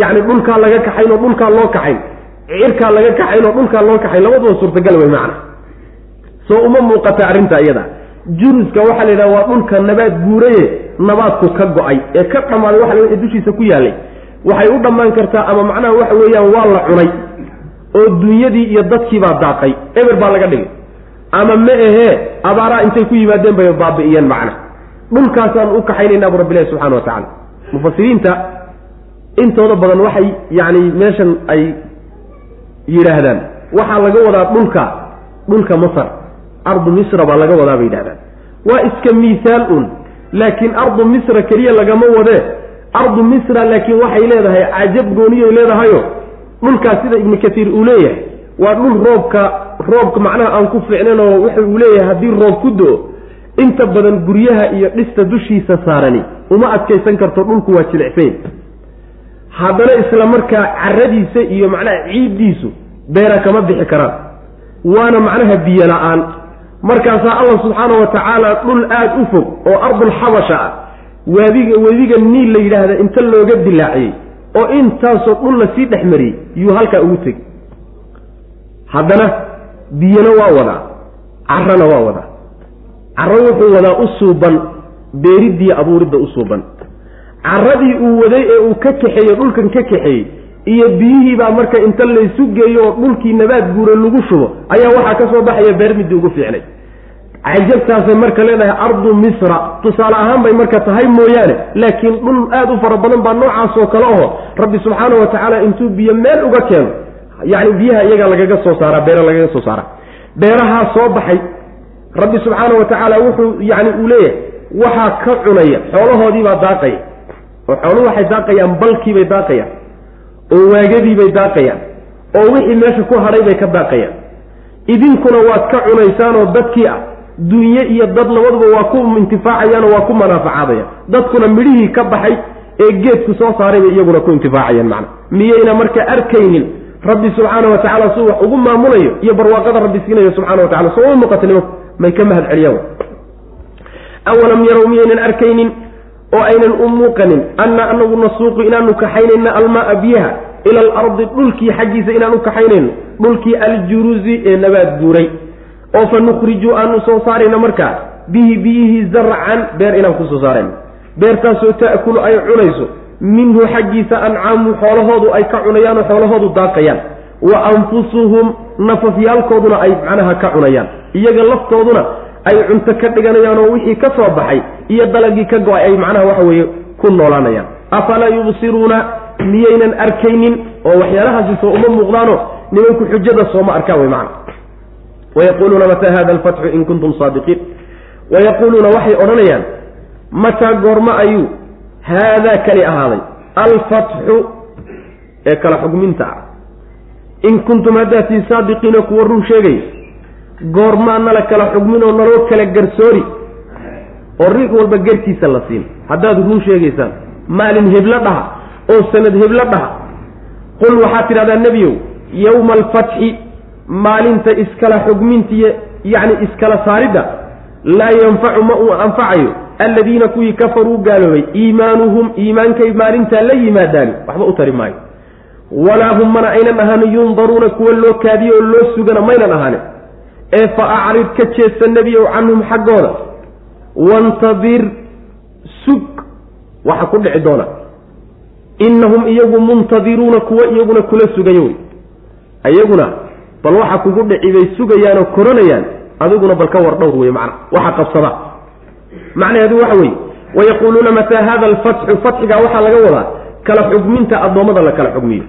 Yacni dhulkaa laga kaxayn oo dhulkaa loo kaxayn cirkaa laga kaxayn oo dhulkaa loo kaxayn labaduba suurtagal way macna soo uma muuqata arrinta iyada juruska waxaa la yidhaha waa dhulka nabaad guuraye nabaadku ka go'ay. Ee ka dhammaaday waxa la dushiisa ku yaalay waxay u dhammaan kartaa ama macnaha waxa weeyaan waa la cunay oo dunyadii iyo dadkiibaa daaqay. Eber baa laga dhigay. Ama ma ahee abaaraa intay ku yimaadeen bay baabi'iyeen macna. Dhulkaasaan u kaxaynaynaa bu rabbilahi subxana wa tacala mufasiriinta intooda badan waxay yacni meeshan ay yidhaahdaan. Waxaa laga wadaa dhulka dhulka masar ardu misra baa laga wadaa bay yidhahdaan. Waa iska miisaal un laakiin ardu misra keliya lagama wadee ardu misra laakiin waxay leedahay cajab gooniyay leedahayo dhulkaas sida ibnu katiir uu leeyahay waa dhul roobka roobka macnaha aan ku fiicnan oo wuxa uu leeyahay haddii roob ku do-o inta badan guryaha iyo dhista dushiisa saarani. Uma adkaysan karto dhulku waa jilicsayn. Haddana isla markaa caradiisa iyo macnaha ciiddiisu beera kama bixi karaan. Waana macnaha biyo la'aan markaasaa allah subxaana wa tacaala dhul aada u fog oo ardulxabasha ah waadiga wadiga niil la yidhaahda inta looga dilaaciyey oo intaasoo dhul la sii dhex mariyey yuu halkaa ugu tegi haddana biyana waa wadaa carana waa wadaa. Caro wuxuu wadaa u suuban beeriddii abuuridda u suuban. Caradii uu waday ee uu ka kaxeeyey dhulkan ka kaxeeyey iyo biyihiibaa marka inta laysu geeyo oo dhulkii nabaad guura lagu shubo ayaa waxaa ka soo baxaya beer midii ugu fiicnay. Cajabtaasay marka leedahay ardu misra tusaale ahaan bay marka tahay mooyaane laakiin dhul aada u fara badan baa noocaas oo kale aho rabbi subxaana wa tacaala intuu biyo meel uga keeno yacni biyaha iyagaa lagaga soo saaraa beera lagaga soo saaraa beerahaa soo baxay rabbi subxaana wa tacaala wuxuu yani uu leeyahay waxaa ka cunaya xoolahoodiibaa daaqaya. Oo xooluhu waxay daaqayaan balkiibay daaqayaan oo waagadiibay daaqayaan oo wixii meesha ku hadhay bay ka daaqayaan idinkuna waad ka cunaysaan oo dadkii ah dunye iyo dad labaduba waa ku intifaacayaanoo waa ku manaafacaadayaan dadkuna midhihii ka baxay ee geedku soo saaray bay iyaguna ku intifaacayaan macna. Miyayna marka arkaynin rabbi subxaana wa tacala suu wax ugu maamulayo iyo barwaaqada rabbi siinayo subxana wa tacala soo uma muuqata may ka mahad celiyaan awalam yarow miyaynan arkaynin oo aynan u muuqanin anna anagu nasuuqu inaanu kaxaynayna almaaa biyaha ila alardi dhulkii xaggiisa inaan u kaxaynayno dhulkii aljuruzi ee nabaad guuray. Oo fa nukhriju aanu soo saarayno markaa bihi biyihii zarcan beer inaan ku soo saarayno. Beertaasoo ta'kulu ay cunayso minhu xaggiisa ancaamu xoolahoodu ay ka cunayaanoo xoolahoodu daaqayaan. Wa anfusuhum nafafyaalkooduna ay macnaha ka cunayaan. Iyaga laftooduna ay cunto ka dhiganayaan oo wixii ka soo baxay iyo dalagii ka go'ay ay macnaha waxa weeye ku noolaanayaan. Afalaa yubsiruuna? Miyaynan arkaynin? Oo waxyaalahaasi soo uma muuqdaano? Nimanku xujada sooma arkaan wey macana wayaquuluuna mataa hada alfatxu in kuntum saadiqiin. Wayaquuluuna waxay odhanayaan mataa goormo ayuu haadaa kani ahaaday. Alfatxu ee kala xugminta ah. In kuntum haddaatii saadiqiina kuwa run sheegay goormaa nala kala xugmin oo naloo kala garsoori oo riix walba garkiisa la siin. Haddaad run sheegaysaan maalin heblo dhaha oo sanad heblo dhaha. Qul waxaad tidhahdaa nebiyow yowma alfatxi maalinta iskala xugmintiiyo yacni iskala saaridda laa yanfacu ma uu anfacayo. Alladiina kuwii kafaruu gaaloobay iimaanuhum iimaankay maalintaa la yimaadaani waxba u tari maayo. Walaa hum mana aynan ahaanin yundaruuna kuwa loo kaadiyo oo loo sugana maynan ahaanin ee fa acrid ka jeedsa nebiyow canhum xaggooda wantadir sug waxa ku dhici doona innahum iyagu muntadiruuna kuwa iyaguna kula sugayo wey iyaguna bal waxa kugu dhici bay sugayaanoo koranayaan adiguna bal ka war dhowr wey macna waxa qabsada macnaheedu waxa weeye wayaquuluuna mataa hada alfatxu fatxigaa waxaa laga wadaa kala xugminta addoommada la kala xugmiyo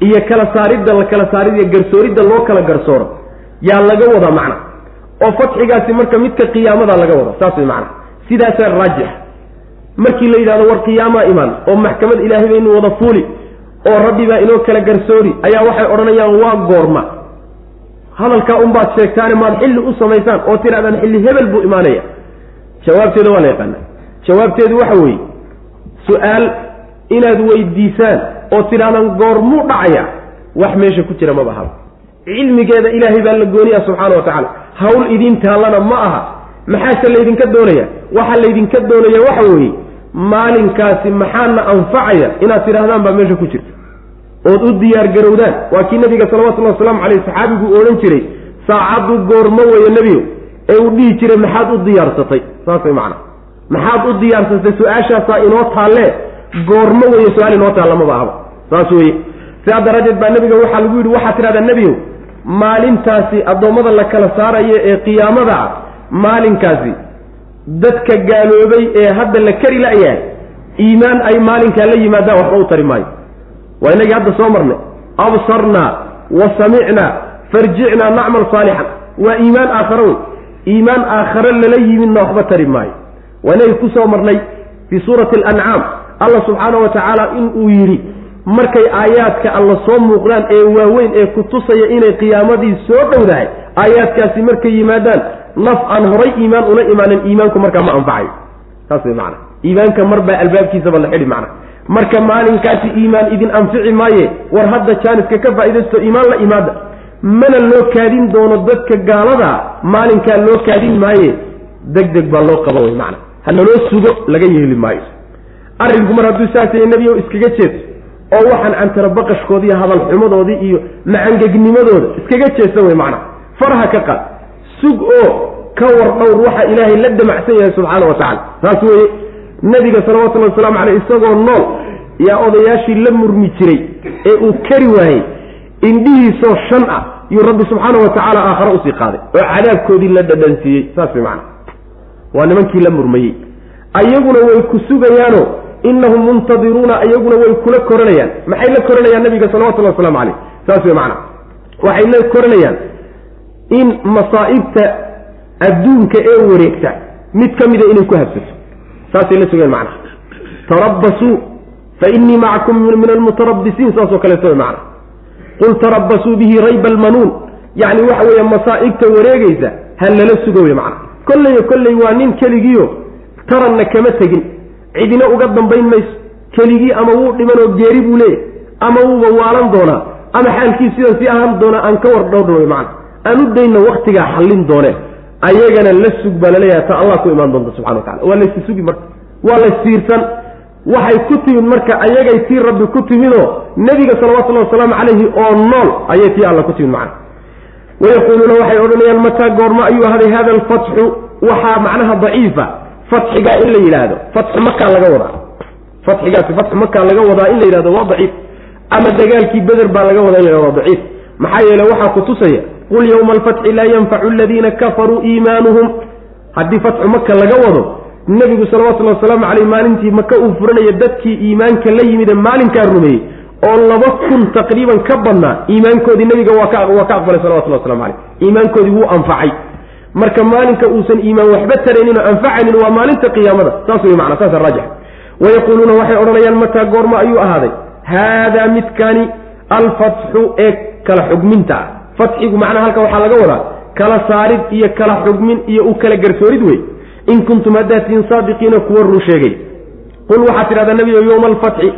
iyo kala saaridda la kala saarid garsooridda loo kala garsooro yaa laga wadaa macna oo fatxigaasi marka midka qiyaamada laga wada saas way macna sidaasaa raajix. Markii la yidhahdo war qiyaamaa imaan oo maxkamad ilaahay baynu wada fuuli oo rabbi baa inoo kala garsoori ayaa waxay odhanayaan waa goorma. Hadalkaa unbaad sheegtaane maad xilli u samaysaan oo tidhahdaan xilli hebel buu imaanaya. Jawaabteeda waa la yaqaana jawaabteedu waxa weeye su'aal inaad weydiisaan oo tidhahdaan goormuu dhacaya wax meesha ku jira maba haba cilmigeeda ilaahay baa la gooniya subxaana wa tacaala. Hawl idin taallana ma aha. Maxaase laydinka doonaya? Waxaa laydinka doonaya waxa weeye maalinkaasi maxaana anfacaya inaad tidhaahdaan baa meesha ku jirta. Ood u diyaar garowdaan. Waa kii nabiga salawatullahi wasalaamu caleyh saxaabigu odhan jiray saacaddu goormo weeye nebiyo ee uu dhihi jiray maxaad u diyaarsatay saas way macana maxaad u diyaarsatay su'aashaasaa inoo taallee? Goormo weeye su'aal inoo taalla maba ahaba saas weye sidaa daraaddeed baa nebiga waxaa lagu yidhi waxaad tidhahdaa nebiyow maalintaasi addoommada la kala saarayo ee qiyaamada ah maalinkaasi dadka gaaloobay ee hadda la kari la-yahay iimaan ay maalinkaa la yimaadaan waxba u tari maayo. Waa inagii hadda soo marnay absarnaa wa samicnaa farjicnaa nacmal saalixan waa iimaan aakharo wey iimaan aakhare lala yimidna waxba tari maayo. Waa inagii ku soo marnay fii suurati alancaam allah subxaana wa tacaala inuu yidhi markay aayaadka alla soo muuqdaan ee waaweyn ee ku tusaya inay qiyaamadii soo dhowdahay aayaadkaasi markay yimaadaan naf aan horay iimaan ula imaanin iimaanku markaa ma anfacayo saas way macana iimaanka marbaa albaabkiisaba la xidhi macna. Marka maalinkaasi iimaan idin anfici maaye war hadda jaaniska ka faaidaysto iimaan la imaada. Mana loo kaadin doono dadka gaalada maalinkaa loo kaadin maaye deg deg baa loo qaba wey macana ha naloo sugo laga yeeli maayo. Arrinku mar hadduu saasaya nebigo iskaga jeedo oo waxaan cantarabaqashkoodii hadal xumadoodii iyo macangegnimadooda iskaga jeesta wey macana faraha ka qaad. Sug oo ka war dhowr waxa ilaahay la damacsan yahay subxaana wa tacala saas weeye nabiga salawatullahi wasalaamu caleyh isagoo nool yaa odayaashii la murmi jiray ee uu kari waayey indhihiisoo shan ah yuu rabbi subxaana wa tacaala aakhare u sii qaaday oo cadaabkoodii la dhadhansiiyey. Saas way macana waa nimankii la murmayey. Ayaguna way ku sugayaano inahum muntadiruuna ayaguna way kula koranayaan maxay la koranayaan nabiga salawatullahi waslamu caleyh saas wey macana waxay la koranayaan in masaa'ibta adduunka ee wareegta mid ka mida inay ku habsato saasay la sugeen macna tarabasuu fa inii macakum min almutarabisiin saasoo kaleeto wey macna qul tarabasuu bihi rayba almanuun yacni waxa weeye masaa'ibta wareegaysa ha lala sugo wey macna kolleyo kolley waa nin keligiio taranna kama tegin cidina uga dambayn mayso. Keligii ama wuu dhimanoo geeri buu leeyahy ama wuuba waalan doonaa ama xaalkiis sidan sii ahaan doonaa aan ka war dhowrna wey aan u dayna waktigaa xallin doone ayagana la sug baa la leeyahay ta allah ku imaan doonta subxana wa tacala waa laysi sugi marka. Waa la siirsan. Waxay ku timid marka ayagay tii rabbi ku timidoo nebiga salawatullahi wasalaamu calayhi oo nool ayay tii alla ku timid macna. Wayaquuluuna waxay odhanayaan mataa goormo ayuu ahaday hada alfatxu waxaa macnaha daciifa fatxigaa in la yidhaahdo. Fatxu makaa laga wadaa. Fatxigaasi fatxu makaa laga wadaa in la yidhahdo waa daciif. Ama dagaalkii beder baa laga wadaa in la yhahdo waa daciif. Maxaa yeele waxaa ku tusaya qul yowma alfatxi laa yanfacu aladiina kafaruu iimaanuhum. Haddii fatxu maka laga wado nebigu salawatullhi wasalaamu caleyh maalintii maka uu furanaya dadkii iimaanka la yimid ee maalinkaa rumeeyey oo laba kun taqriiban ka badnaa iimaankoodii nebiga waa ka aqbalay salawatullah waslamu caleyh iimaankoodii wuu anfacay marka maalinka uusan iimaan waxba taraynin oo anfacaynin waa maalinta qiyaamada. Saas wey macana saasa raajix. Wayaquuluuna waxay odhanayaan mataa goorma ayuu ahaaday. Haadaa midkani alfatxu ee kala xugminta. Ah fatxigu macnaha halka waxaa laga wadaa kala saarid iyo kala xugmin iyo u kala garsoorid wey. In kuntum haddaad tihiin saadiqiina kuwa run sheegay. Qul waxaad tidhahdaa nebigo yowma alfatxi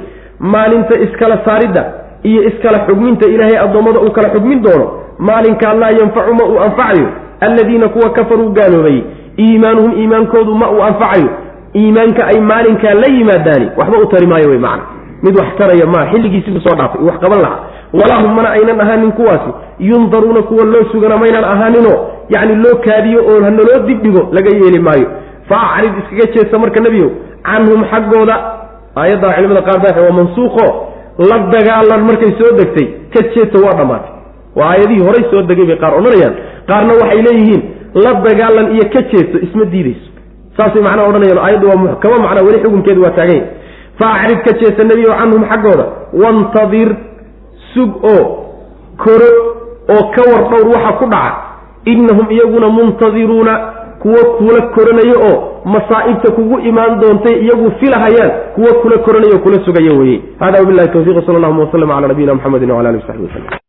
maalinta iskala saaridda iyo iskala xugminta ilaahay addoommada uu kala xugmin doono maalinkaa laa yanfacu ma uu anfacayo alladiina kuwa kafaruu gaaloobay iimaanuhum iimaankoodu ma uu anfacayo. Iimaanka ay maalinkaa la yimaadaani waxba u tari maayo wey macna. Mid wax taraya maa xilligiisibu soo dhaafay wax qaban lahaa. Walahum mana aynan ahaanin kuwaasi. Yundaruuna kuwa loo sugana maynan ahaaninoo yacni loo kaadiyo oo hanaloo dibdhigo laga yeeli maayo. Fa acrid iskaga jeesta marka nebiyow canhum xaggooda aayaddaa culimada qaar baa waa mansuuqo la dagaalan markay soo degtay ka jeesta waa dhammaatay. Waa aayadihii horay soo degay bay qaar odhanayaan qaarna waxay leeyihiin la dagaalan iyo ka jeesto isma diidayso. Saasay macnaha odhanayaan aayaddu waa muxkamo macnaa weli xukunkeedu waa taaganya fa acrid ka jeesta nebiyow canhum xaggooda wantadir sug oo koro oo ka war dhowr waxa ku dhaca. Innahum iyaguna muntadiruuna kuwo kula koranayo oo masaa'ibta kugu imaan doontay iyagu filahayaan kuwo kula koranayo o kula sugaya weeye. Hada wabilahi tawfiq sal allahuma waslama cala nabiyina mxamedi wala alih w saxbi waslm